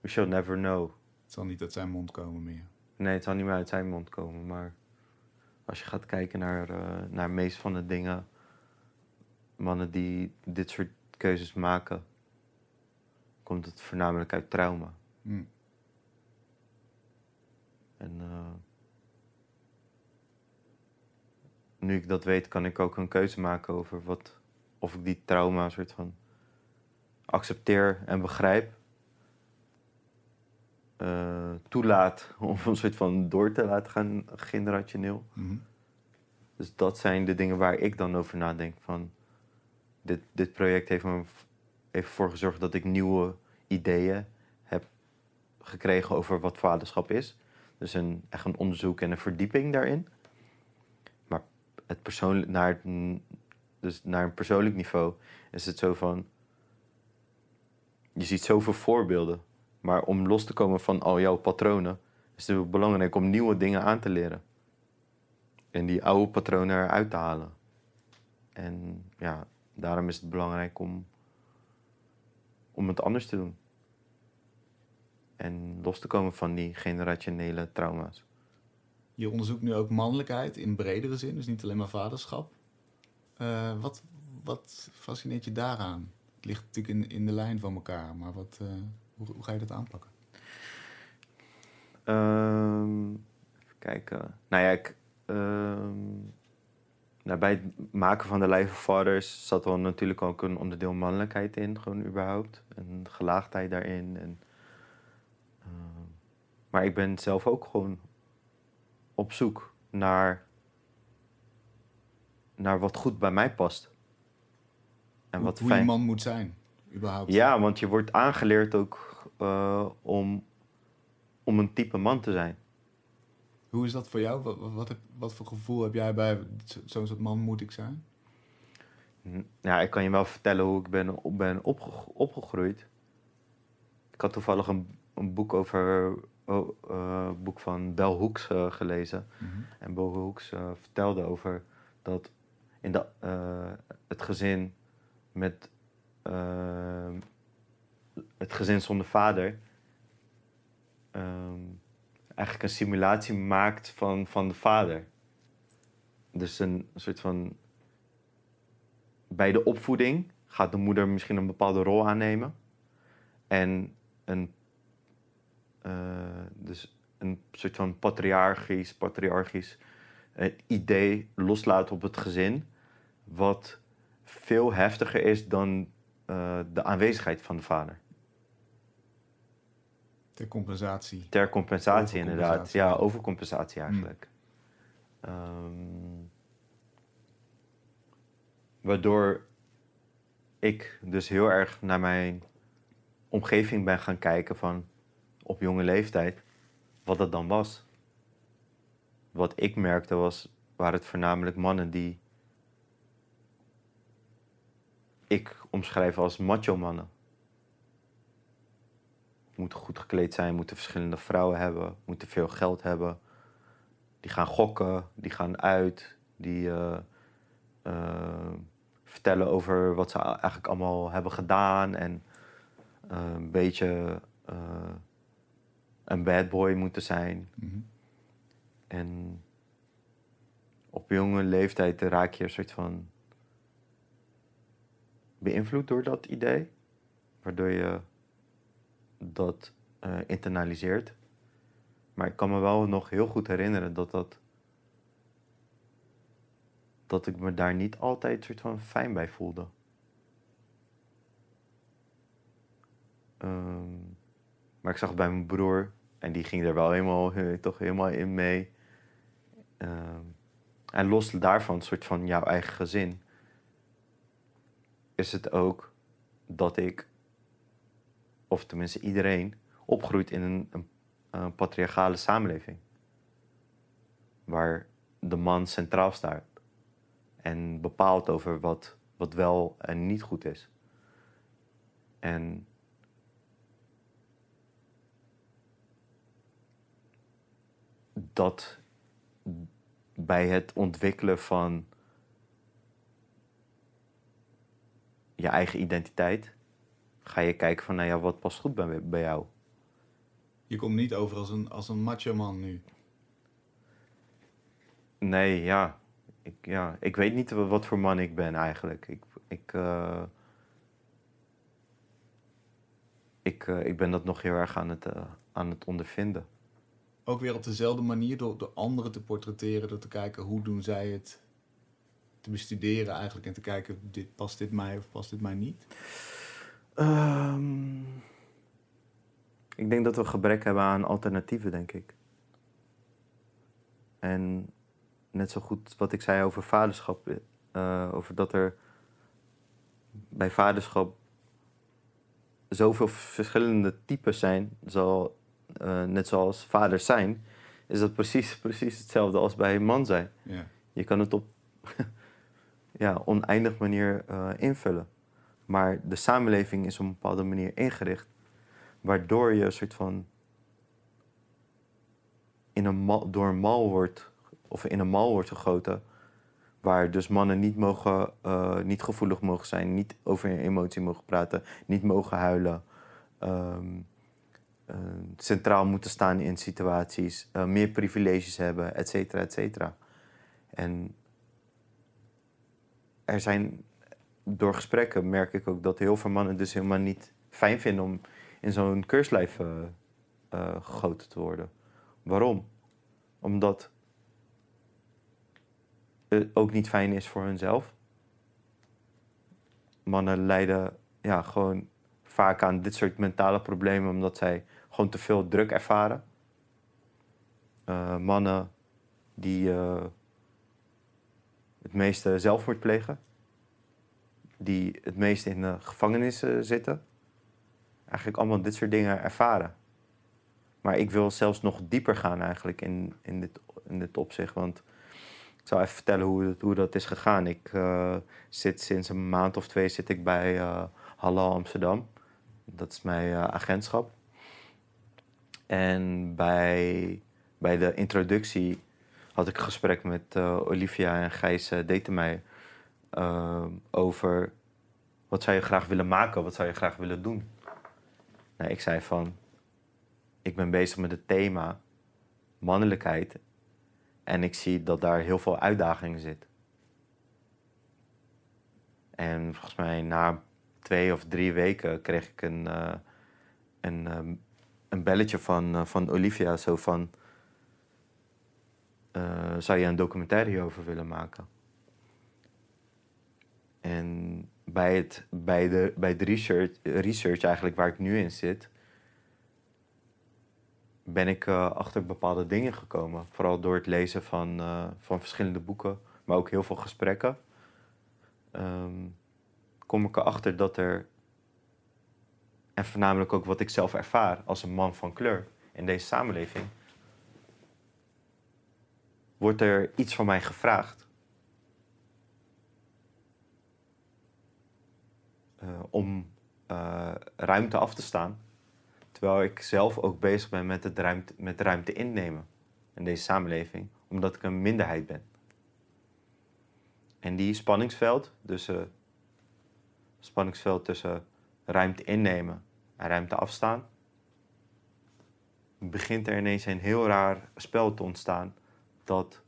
we shall never know. Het zal niet uit zijn mond komen meer. Nee, het zal niet meer uit zijn mond komen, maar als je gaat kijken naar, eh naar meest van de dingen, mannen die dit soort keuzes maken, komt het voornamelijk uit trauma. Hmm. En eh, nu ik dat weet, kan ik ook een keuze maken over wat, of ik die trauma soort van accepteer en begrijp. Eh, toelaat om een soort van door te laten gaan generationeel. Mhm. Dus dat zijn de dingen waar ik dan over nadenk. Van dit, dit project heeft me heeft ervoor gezorgd dat ik nieuwe ideeën heb gekregen over wat vaderschap is. Dus een, echt een onderzoek en een verdieping daarin. Maar het persoonlijk, naar, dus naar een persoonlijk niveau is het zo van. Je ziet zoveel voorbeelden. Maar om los te komen van al jouw patronen, is het belangrijk om nieuwe dingen aan te leren. En die oude patronen eruit te halen. En ja, daarom is het belangrijk om, om het anders te doen. En los te komen van die generationele trauma's. Je onderzoekt nu ook mannelijkheid in bredere zin, dus niet alleen maar vaderschap. Eh, wat, wat fascineert je daaraan? Het ligt natuurlijk in, in de lijn van elkaar, maar wat, eh, hoe, hoe ga je dat aanpakken? Ehm, even kijken. Nou ja, ik, ehm, nou, bij het maken van de Life of Fathers zat wel natuurlijk ook een onderdeel mannelijkheid in, gewoon überhaupt. En gelaagdheid daarin. En, ehm, maar ik ben zelf ook gewoon op zoek naar, naar wat goed bij mij past. En hoe, wat hoe fijn. man moet zijn, überhaupt. Ja, want je wordt aangeleerd ook eh, om, om een type man te zijn. Hoe is dat voor jou? Wat, wat, heb- wat voor gevoel heb jij bij zo- zo'n soort man moet ik zijn? Ja, ik kan je wel vertellen hoe ik ben, ben opge- opgegroeid. Ik had toevallig een, een boek over oh, boek van Bell Hooks eh, gelezen. Mhm. En Bell Hooks vertelde over dat in de, het gezin met het gezin zonder vader ehm, eigenlijk een simulatie maakt van, van de vader. Dus een soort van bij de opvoeding gaat de moeder misschien een bepaalde rol aannemen. En een, eh, dus een soort van patriarchisch, patriarchisch eh, idee loslaten op het gezin. Wat veel heftiger is dan eh, de aanwezigheid van de vader. Ter compensatie. Ter compensatie inderdaad. Ja, overcompensatie eigenlijk. Ehm, waardoor ik dus heel erg naar mijn omgeving ben gaan kijken van op jonge leeftijd wat dat dan was. Wat ik merkte was, waren het voornamelijk mannen die ik omschrijf als macho mannen. Moeten goed gekleed zijn, moeten verschillende vrouwen hebben, moeten veel geld hebben. Die gaan gokken, die gaan uit, die eh, eh, vertellen over wat ze eigenlijk allemaal hebben gedaan en eh, een beetje een bad boy moeten zijn. Mhm. En op jonge leeftijd raak je een soort van beïnvloed door dat idee, waardoor je dat eh, internaliseert. Maar ik kan me wel nog heel goed herinneren dat dat. dat ik me daar niet altijd soort van fijn bij voelde. Ehm, maar ik zag bij mijn broer en die ging er wel helemaal, eh, toch helemaal in mee. Ehm, en los daarvan, soort van jouw eigen gezin, is het ook dat ik, of tenminste iedereen, opgroeit in een, een, een patriarchale samenleving. Waar de man centraal staat en bepaalt over wat, wat wel en niet goed is. En dat bij het ontwikkelen van je eigen identiteit ga je kijken van, nou ja, wat past goed bij, bij jou? Je komt niet over als een, als een macho man nu. Nee, ja. Ik, ja. ik weet niet wat voor man ik ben eigenlijk. Ik, ik, uh, ik, uh, ik ben dat nog heel erg aan het, uh, aan het ondervinden. Ook weer op dezelfde manier door, door anderen te portretteren, door te kijken hoe doen zij het te bestuderen eigenlijk en te kijken, dit, past dit mij of past dit mij niet? Um, ik denk dat we gebrek hebben aan alternatieven, denk ik. En net zo goed wat ik zei over vaderschap, uh, over dat er bij vaderschap zoveel verschillende types zijn, zal, uh, net zoals vaders zijn, is dat precies, precies hetzelfde als bij een man zijn. Ja. Je kan het op ja, oneindig manier uh, invullen. Maar de samenleving is op een bepaalde manier ingericht, waardoor je een soort van in een mal, door een mal wordt, of in een mal wordt gegoten, waar dus mannen niet, mogen, uh, niet gevoelig mogen zijn, niet over hun emotie mogen praten, niet mogen huilen, um, centraal moeten staan in situaties, meer privileges hebben, et cetera, et cetera. En er zijn door gesprekken merk ik ook dat heel veel mannen dus helemaal niet fijn vinden om in zo'n keurslijf uh, gegoten te worden. Waarom? Omdat het ook niet fijn is voor hunzelf. Mannen lijden ja, gewoon vaak aan dit soort mentale problemen omdat zij gewoon te veel druk ervaren. Uh, mannen die het meeste zelfmoord plegen die het meest in de gevangenissen zitten, eigenlijk allemaal dit soort dingen ervaren. Maar ik wil zelfs nog dieper gaan eigenlijk in, in, dit, in dit opzicht. Want ik zal even vertellen hoe, hoe dat is gegaan. Ik uh, zit sinds een maand of twee zit ik bij uh, Halal Amsterdam. Dat is mijn agentschap. En bij, bij de introductie had ik een gesprek met Olivia en Gijs uh, Detemeijer uh, over wat zou je graag willen maken, wat zou je graag willen doen. Nou, ik zei van, ik ben bezig met het thema mannelijkheid en ik zie dat daar heel veel uitdagingen zit. En volgens mij na twee of drie weken kreeg ik een, een, een belletje van, van Olivia, zo van, uh, zou je een documentaire hierover willen maken? En bij, het, bij, de, bij de research, research eigenlijk waar ik nu in zit, ben ik uh, achter bepaalde dingen gekomen. Vooral door het lezen van, uh, van verschillende boeken, maar ook heel veel gesprekken. Um, kom ik erachter dat er, en voornamelijk ook wat ik zelf ervaar als een man van kleur in deze samenleving, wordt er iets van mij gevraagd uh, om uh, ruimte af te staan. Terwijl ik zelf ook bezig ben met, het ruimte, met ruimte innemen in deze samenleving, omdat ik een minderheid ben. En die spanningsveld, dus spanningsveld tussen ruimte innemen en ruimte afstaan, begint er ineens een heel raar spel te ontstaan dat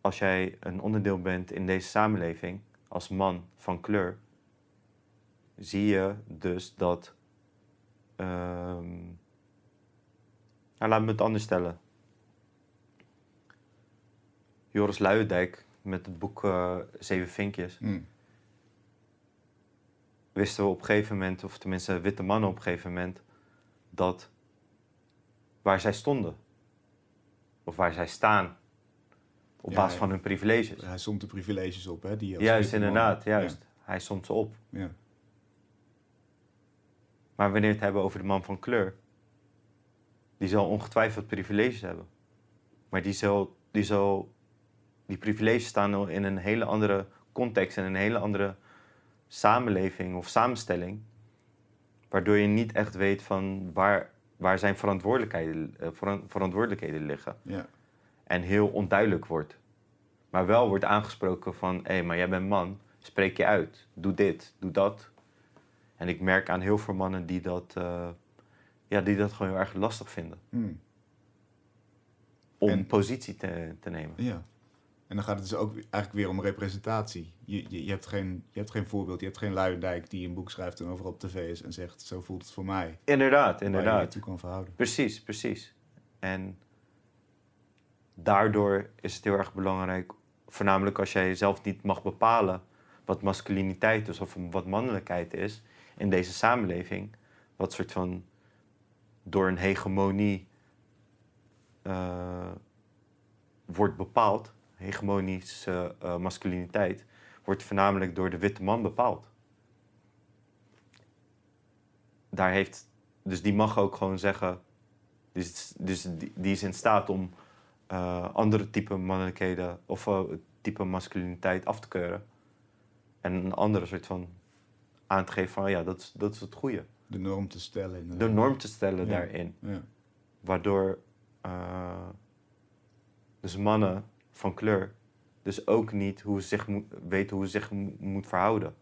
als jij een onderdeel bent in deze samenleving, als man van kleur, zie je dus dat. Um, nou, laat me het anders stellen. Joris Luijendijk met het boek uh, Zeven Vinkjes. Mm. Wisten we op een gegeven moment, of tenminste witte mannen op een gegeven moment, dat waar zij stonden, of waar zij staan, op Ja, basis van hun privileges. Hij somt de privileges op, hè? Die Juist, man- inderdaad, juist. Hij somt ze op. Ja. ja. Maar wanneer we het hebben over de man van kleur, die zal ongetwijfeld privileges hebben. Maar die zal, die zal, die privileges staan in een hele andere context en een hele andere samenleving of samenstelling. Waardoor je niet echt weet van waar, waar zijn verantwoordelijkheden, eh, veran- verantwoordelijkheden liggen. Ja. En heel onduidelijk wordt. Maar wel wordt aangesproken van, hé, maar jij bent man, spreek je uit. Doe dit, doe dat. En ik merk aan heel veel mannen die dat, eh, ja, die dat gewoon heel erg lastig vinden. Hmm. Om En- positie te, te nemen. Ja. En dan gaat het dus ook eigenlijk weer om representatie. Je, je, je, hebt geen, je hebt geen voorbeeld, je hebt geen Luijendijk die een boek schrijft en overal op tv is en zegt, zo voelt het voor mij. Inderdaad, Waar je je inderdaad. toe kan verhouden. Precies, precies. En daardoor is het heel erg belangrijk, voornamelijk als jij zelf niet mag bepalen wat masculiniteit is of wat mannelijkheid is in deze samenleving, wat soort van door een hegemonie eh, wordt bepaald, hegemonische eh, masculiniteit, wordt voornamelijk door de witte man bepaald. Daar heeft, dus die mag ook gewoon zeggen, dus, dus die, die is in staat om eh, andere type mannelijkheden of eh, type masculiniteit af te keuren. En een andere soort van aan te geven van ja, dat is, dat is het goede. De norm te stellen. inderdaad. De norm te stellen Ja. daarin. Ja. Waardoor eh, dus mannen van kleur dus ook niet hoe ze zich moet, weten hoe ze zich mo- moet verhouden.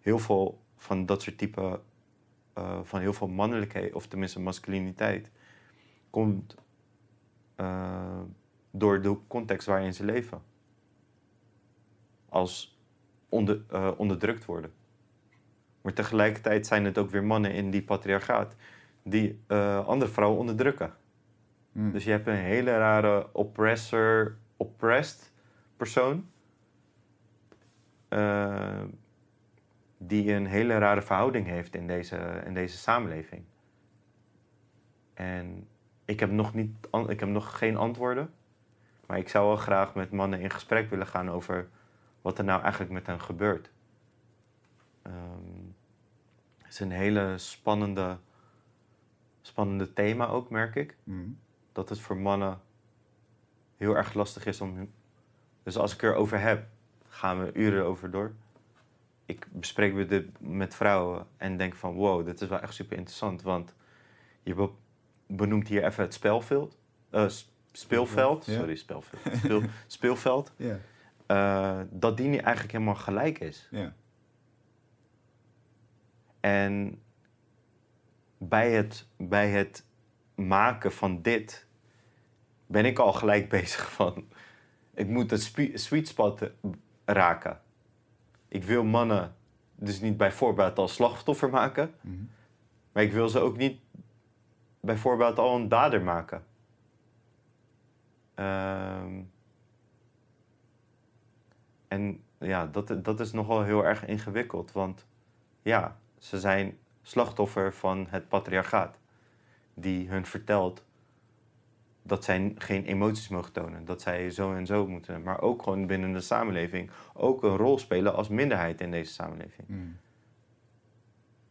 Heel veel van dat soort type, eh, van heel veel mannelijkheid, of tenminste masculiniteit, komt eh, door de context waarin ze leven. Als onder, eh, onderdrukt worden. Maar tegelijkertijd zijn het ook weer mannen in die patriarchaat die andere vrouwen onderdrukken. Hmm. Dus je hebt een hele rare oppressor, oppressed persoon. eh, die een hele rare verhouding heeft in deze, in deze samenleving. En ik heb, nog niet, ik heb nog geen antwoorden. Maar ik zou wel graag met mannen in gesprek willen gaan over wat er nou eigenlijk met hen gebeurt. Ehm, het is een hele spannende, spannende thema ook, merk ik Hmm. dat het voor mannen heel erg lastig is om. Dus als ik erover heb, gaan we uren over door. Ik bespreek dit met vrouwen en denk van wow, dit is wel echt super interessant. Want je be- benoemt hier even het spelveld. eh, speelveld. Ja. Sorry, spelveld. Speel, speelveld. Ja. eh, dat die niet eigenlijk helemaal gelijk is. Ja. En bij het, bij het maken van dit ben ik al gelijk bezig van... Ik moet spe- sweet spot raken. Ik wil mannen dus niet bijvoorbeeld als slachtoffer maken. Mhm. Maar ik wil ze ook niet bijvoorbeeld al een dader maken. Ehm, en ja, dat, dat is nogal heel erg ingewikkeld. Want ja, ze zijn slachtoffer van het patriarchaat. Die hun vertelt dat zij geen emoties mogen tonen. Dat zij zo en zo moeten. Maar ook gewoon binnen de samenleving ook een rol spelen als minderheid in deze samenleving Hmm.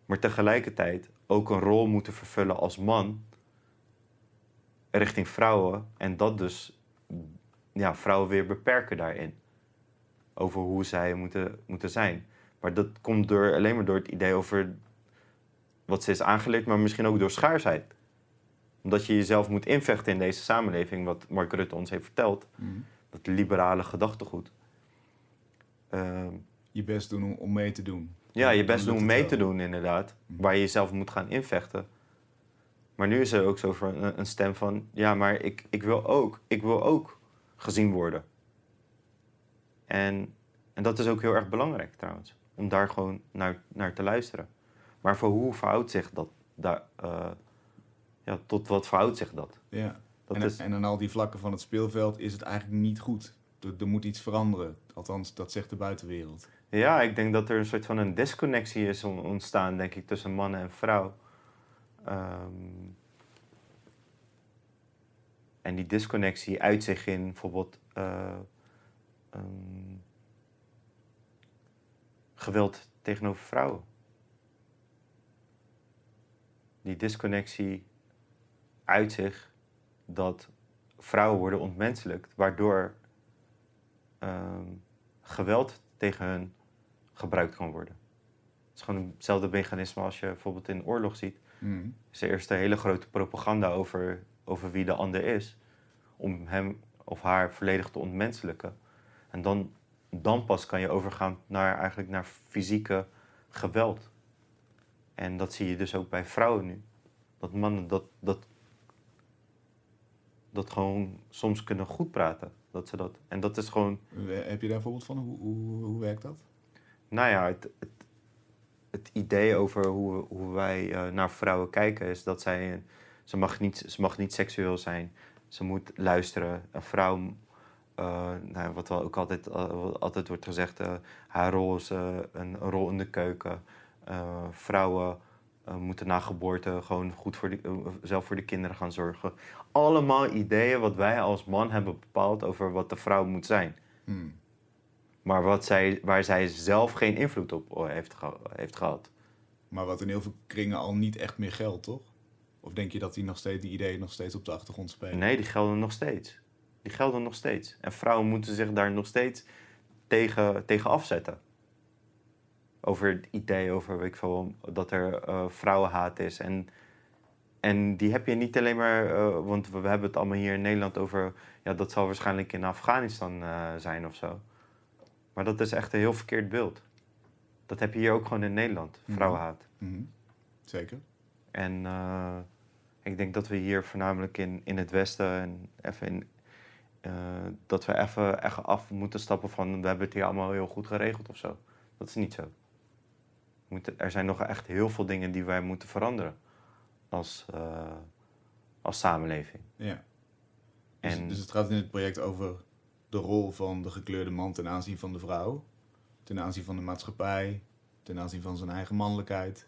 maar tegelijkertijd ook een rol moeten vervullen als man richting vrouwen en dat dus ja, vrouwen weer beperken daarin. Over hoe zij moeten, moeten zijn. Maar dat komt door, alleen maar door het idee over wat ze is aangeleerd, maar misschien ook door schaarsheid. Omdat je jezelf moet invechten in deze samenleving, wat Mark Rutte ons heeft verteld, Hmm. dat liberale gedachtegoed. Ehm, Je best doen om, mee te doen. ja, je best doen om mee wel. te doen, inderdaad. Mhm. Waar je jezelf moet gaan invechten. Maar nu is er ook zo voor een, een stem van... Ja, maar ik, ik, wil ook, ik wil ook gezien worden. En, en dat is ook heel erg belangrijk trouwens. Om daar gewoon naar, naar te luisteren. Maar voor hoe verhoudt zich dat? Daar, eh, ja, tot wat verhoudt zich dat? Ja. dat en, is, en aan al die vlakken van het speelveld is het eigenlijk niet goed. Er, er moet iets veranderen. Althans, dat zegt de buitenwereld. Ja, ik denk dat er een soort van een disconnectie is on- ontstaan, denk ik, tussen man en vrouw. Ehm, en die disconnectie uit zich in bijvoorbeeld eh, ehm, geweld tegenover vrouwen. Die disconnectie uit zich dat vrouwen worden ontmenselijkt, waardoor ehm, geweld tegen hun gebruikt kan worden. Het is gewoon hetzelfde mechanisme als je bijvoorbeeld in oorlog ziet. Mm. is er eerst een hele grote propaganda over, over wie de ander is. Om hem of haar volledig te ontmenselijken. En dan, dan pas kan je overgaan naar, eigenlijk naar fysieke geweld. En dat zie je dus ook bij vrouwen nu. Dat mannen dat, dat, dat gewoon soms kunnen goed praten. Dat ze dat. En dat is gewoon Heb je daar een voorbeeld van? Hoe, hoe, hoe werkt dat? Nou ja, het, het, het idee over hoe, hoe wij eh, naar vrouwen kijken is dat zij. Ze mag, niet, ze mag niet seksueel zijn. Ze moet luisteren. Een vrouw, eh, nou, wat wel ook altijd, eh, altijd wordt gezegd, haar rol is eh, een rol in de keuken. Vrouwen moeten na geboorte gewoon goed voor de, eh, zelf voor de kinderen gaan zorgen. Allemaal ideeën wat wij als man hebben bepaald over wat de vrouw moet zijn. Mm. Maar wat zij, waar zij zelf geen invloed op eh, heeft, geha- heeft gehad. Maar wat in heel veel kringen al niet echt meer geldt, toch? Of denk je dat die, nog steeds, die ideeën nog steeds op de achtergrond spelen? Nee, die gelden nog steeds. Die gelden nog steeds. En vrouwen moeten zich daar nog steeds tegen, tegen afzetten. Over het idee over weet ik veel, dat er eh, vrouwenhaat is. En, en die heb je niet alleen maar, eh, want we, we hebben het allemaal hier in Nederland over, ja, dat zal waarschijnlijk in Afghanistan eh, zijn of zo. Maar dat is echt een heel verkeerd beeld. Dat heb je hier ook gewoon in Nederland, Mhm. vrouwenhaat. Mhm. Zeker. En ik denk dat we hier voornamelijk in, in het Westen en even in, dat we even echt af moeten stappen van we hebben het hier allemaal heel goed geregeld of zo. Dat is niet zo. Moeten, er zijn nog echt heel veel dingen die wij moeten veranderen als, eh, als samenleving. Ja. Dus, En dus het gaat in het project over de rol van de gekleurde man ten aanzien van de vrouw. Ten aanzien van de maatschappij. Ten aanzien van zijn eigen mannelijkheid.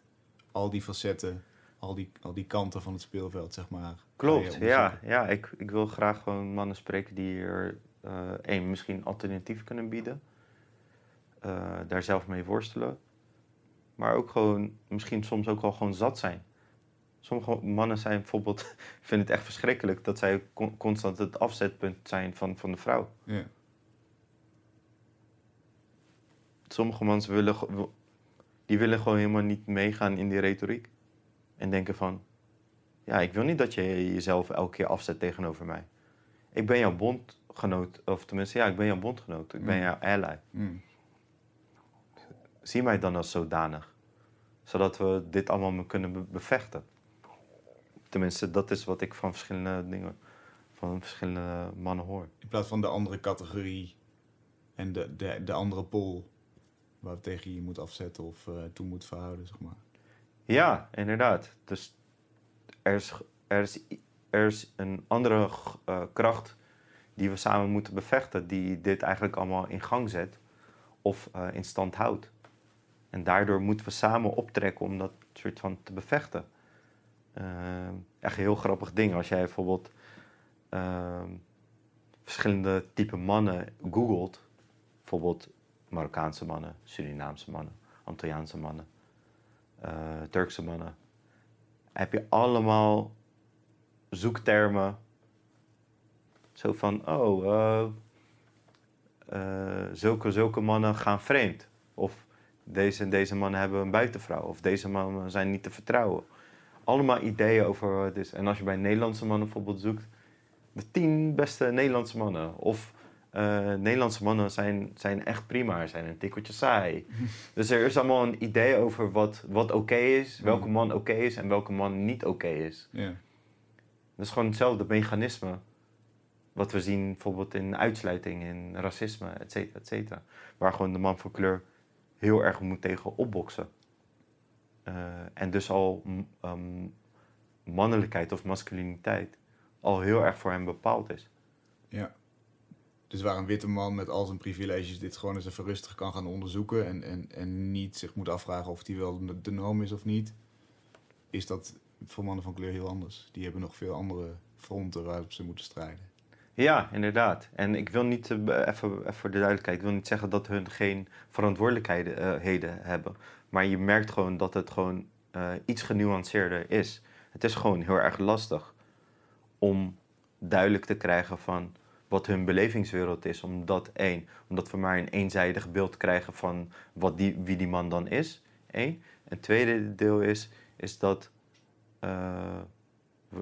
Al die facetten. Al die, al die kanten van het speelveld, zeg maar. Klopt, ja. ja ik, ik wil graag gewoon mannen spreken die er één, misschien alternatief kunnen bieden. Eh, daar zelf mee worstelen. Maar ook gewoon, misschien soms ook wel gewoon zat zijn. Sommige mannen zijn bijvoorbeeld, vinden het echt verschrikkelijk dat zij con- constant het afzetpunt zijn van, van de vrouw. Ja. Sommige mensen willen, die willen gewoon helemaal niet meegaan in die retoriek. En denken van, ja, ik wil niet dat je jezelf elke keer afzet tegenover mij. Ik ben jouw bondgenoot, of tenminste, ja, ik ben jouw bondgenoot. Ik ben Mm. jouw ally. Mm. Zie mij dan als zodanig. Zodat we dit allemaal kunnen be- bevechten. Tenminste, dat is wat ik van verschillende dingen, van verschillende mannen hoor. In plaats van de andere categorie. En de, de, de andere pol. Waar tegen je je moet afzetten of eh, toe moet verhouden, zeg maar. Ja, inderdaad. Dus er is, er is, er is een andere eh, kracht die we samen moeten bevechten, die dit eigenlijk allemaal in gang zet of eh, in stand houdt. En daardoor moeten we samen optrekken om dat soort van te bevechten. Eh, echt een heel grappig ding. Als jij bijvoorbeeld ehm, verschillende type mannen googelt, bijvoorbeeld Marokkaanse mannen, Surinaamse mannen, Antilliaanse mannen, eh, Turkse mannen, heb je allemaal zoektermen. Zo van, oh, eh, zulke, zulke mannen gaan vreemd. Of deze en deze mannen hebben een buitenvrouw. Of deze mannen zijn niet te vertrouwen. Allemaal ideeën over wat het is. En als je bij Nederlandse mannen bijvoorbeeld zoekt, de tien beste Nederlandse mannen. Of eh, Nederlandse mannen zijn, zijn echt prima, zijn een tikkeltje saai. dus er is allemaal een idee over wat, wat oké is, welke man oké is en welke man niet oké is. Dat is gewoon hetzelfde mechanisme. Wat we zien bijvoorbeeld in uitsluiting, in racisme, et cetera, et cetera. Waar gewoon de man van kleur heel erg moet tegen opboksen. Eh, en dus al ehm, mannelijkheid of masculiniteit al heel erg voor hem bepaald is. Ja. Dus waar een witte man met al zijn privileges dit gewoon eens even rustig kan gaan onderzoeken en, en, en niet zich moet afvragen of die wel de norm is of niet, is dat voor mannen van kleur heel anders. Die hebben nog veel andere fronten waarop ze moeten strijden. Ja, inderdaad. En ik wil niet, eh, even, even voor de duidelijkheid, ik wil niet zeggen dat hun geen verantwoordelijkheden eh, hebben. Maar je merkt gewoon dat het gewoon eh, iets genuanceerder is. Het is gewoon heel erg lastig om duidelijk te krijgen van wat hun belevingswereld is. Omdat één, omdat we maar een eenzijdig beeld krijgen van wat die, wie die man dan is. Eén. En het tweede deel is, is dat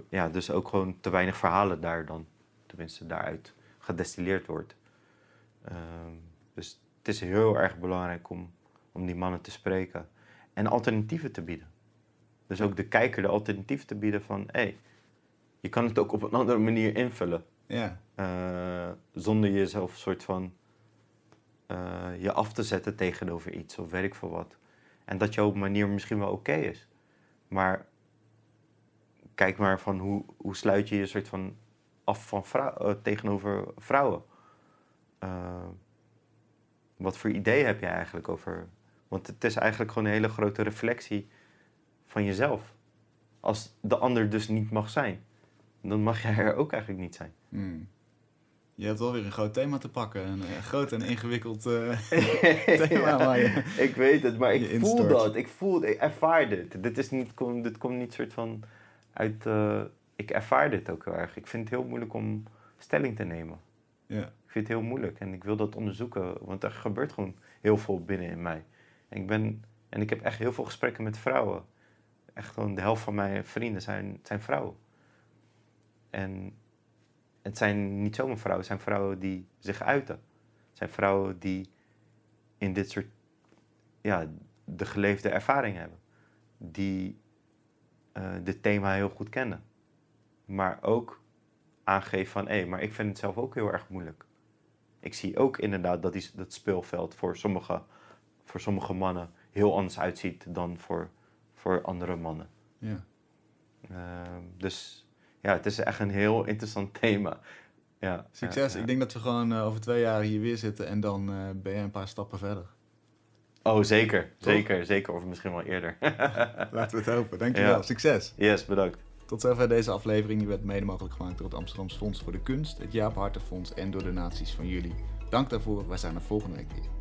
ja, dus ook gewoon te weinig verhalen daar dan, tenminste daaruit, gedestilleerd wordt. Ehm, dus het is heel erg belangrijk om, om die mannen te spreken en alternatieven te bieden. Dus ook de kijker de alternatieven te bieden van, hé, hey, je kan het ook op een andere manier invullen. Ja. eh, zonder jezelf soort van eh, je af te zetten tegenover iets of ik veel wat. En dat jouw manier misschien wel oké is. Maar kijk maar van hoe, hoe sluit je je soort van af van vrou- eh, tegenover vrouwen. Eh, wat voor idee heb je eigenlijk over... Want het is eigenlijk gewoon een hele grote reflectie van jezelf. Als de ander dus niet mag zijn, dan mag jij er ook eigenlijk niet zijn. Hmm. Je hebt wel weer een groot thema te pakken. Een eh, groot en ingewikkeld thema je... ik weet het, maar ik voel instort. dat. Ik voel, ik ervaar dit. Dit, is niet, dit komt niet soort van uit. Ik ervaar dit ook heel erg. Ik vind het heel moeilijk om stelling te nemen. Ja. Ik vind het heel moeilijk en ik wil dat onderzoeken, want er gebeurt gewoon heel veel binnen in mij. En ik, ben, en ik heb echt heel veel gesprekken met vrouwen. Echt gewoon de helft van mijn vrienden zijn, zijn vrouwen. En het zijn niet zomaar vrouwen, het zijn vrouwen die zich uiten. Het zijn vrouwen die in dit soort, ja, de geleefde ervaring hebben. Die eh dit thema heel goed kennen. Maar ook aangeven van, hé, maar ik vind het zelf ook heel erg moeilijk. Ik zie ook inderdaad dat die, dat speelveld voor sommige, voor sommige mannen heel anders uitziet dan voor, voor andere mannen. Ja. Ehm, dus ja, het is echt een heel interessant thema. Ja, Succes. ja, ja. Ik denk dat we gewoon eh, over twee jaar hier weer zitten en dan eh, ben je een paar stappen verder. Oh, zeker. Toch? Zeker, zeker. Of misschien wel eerder. Laten we het hopen. Dankjewel. Ja. Succes. yes, bedankt. Tot zover deze aflevering. Die werd mede mogelijk gemaakt door het Amsterdamse Fonds voor de Kunst, het Jaap Harten Fonds en door donaties van jullie. Dank daarvoor. Wij zijn er volgende week weer.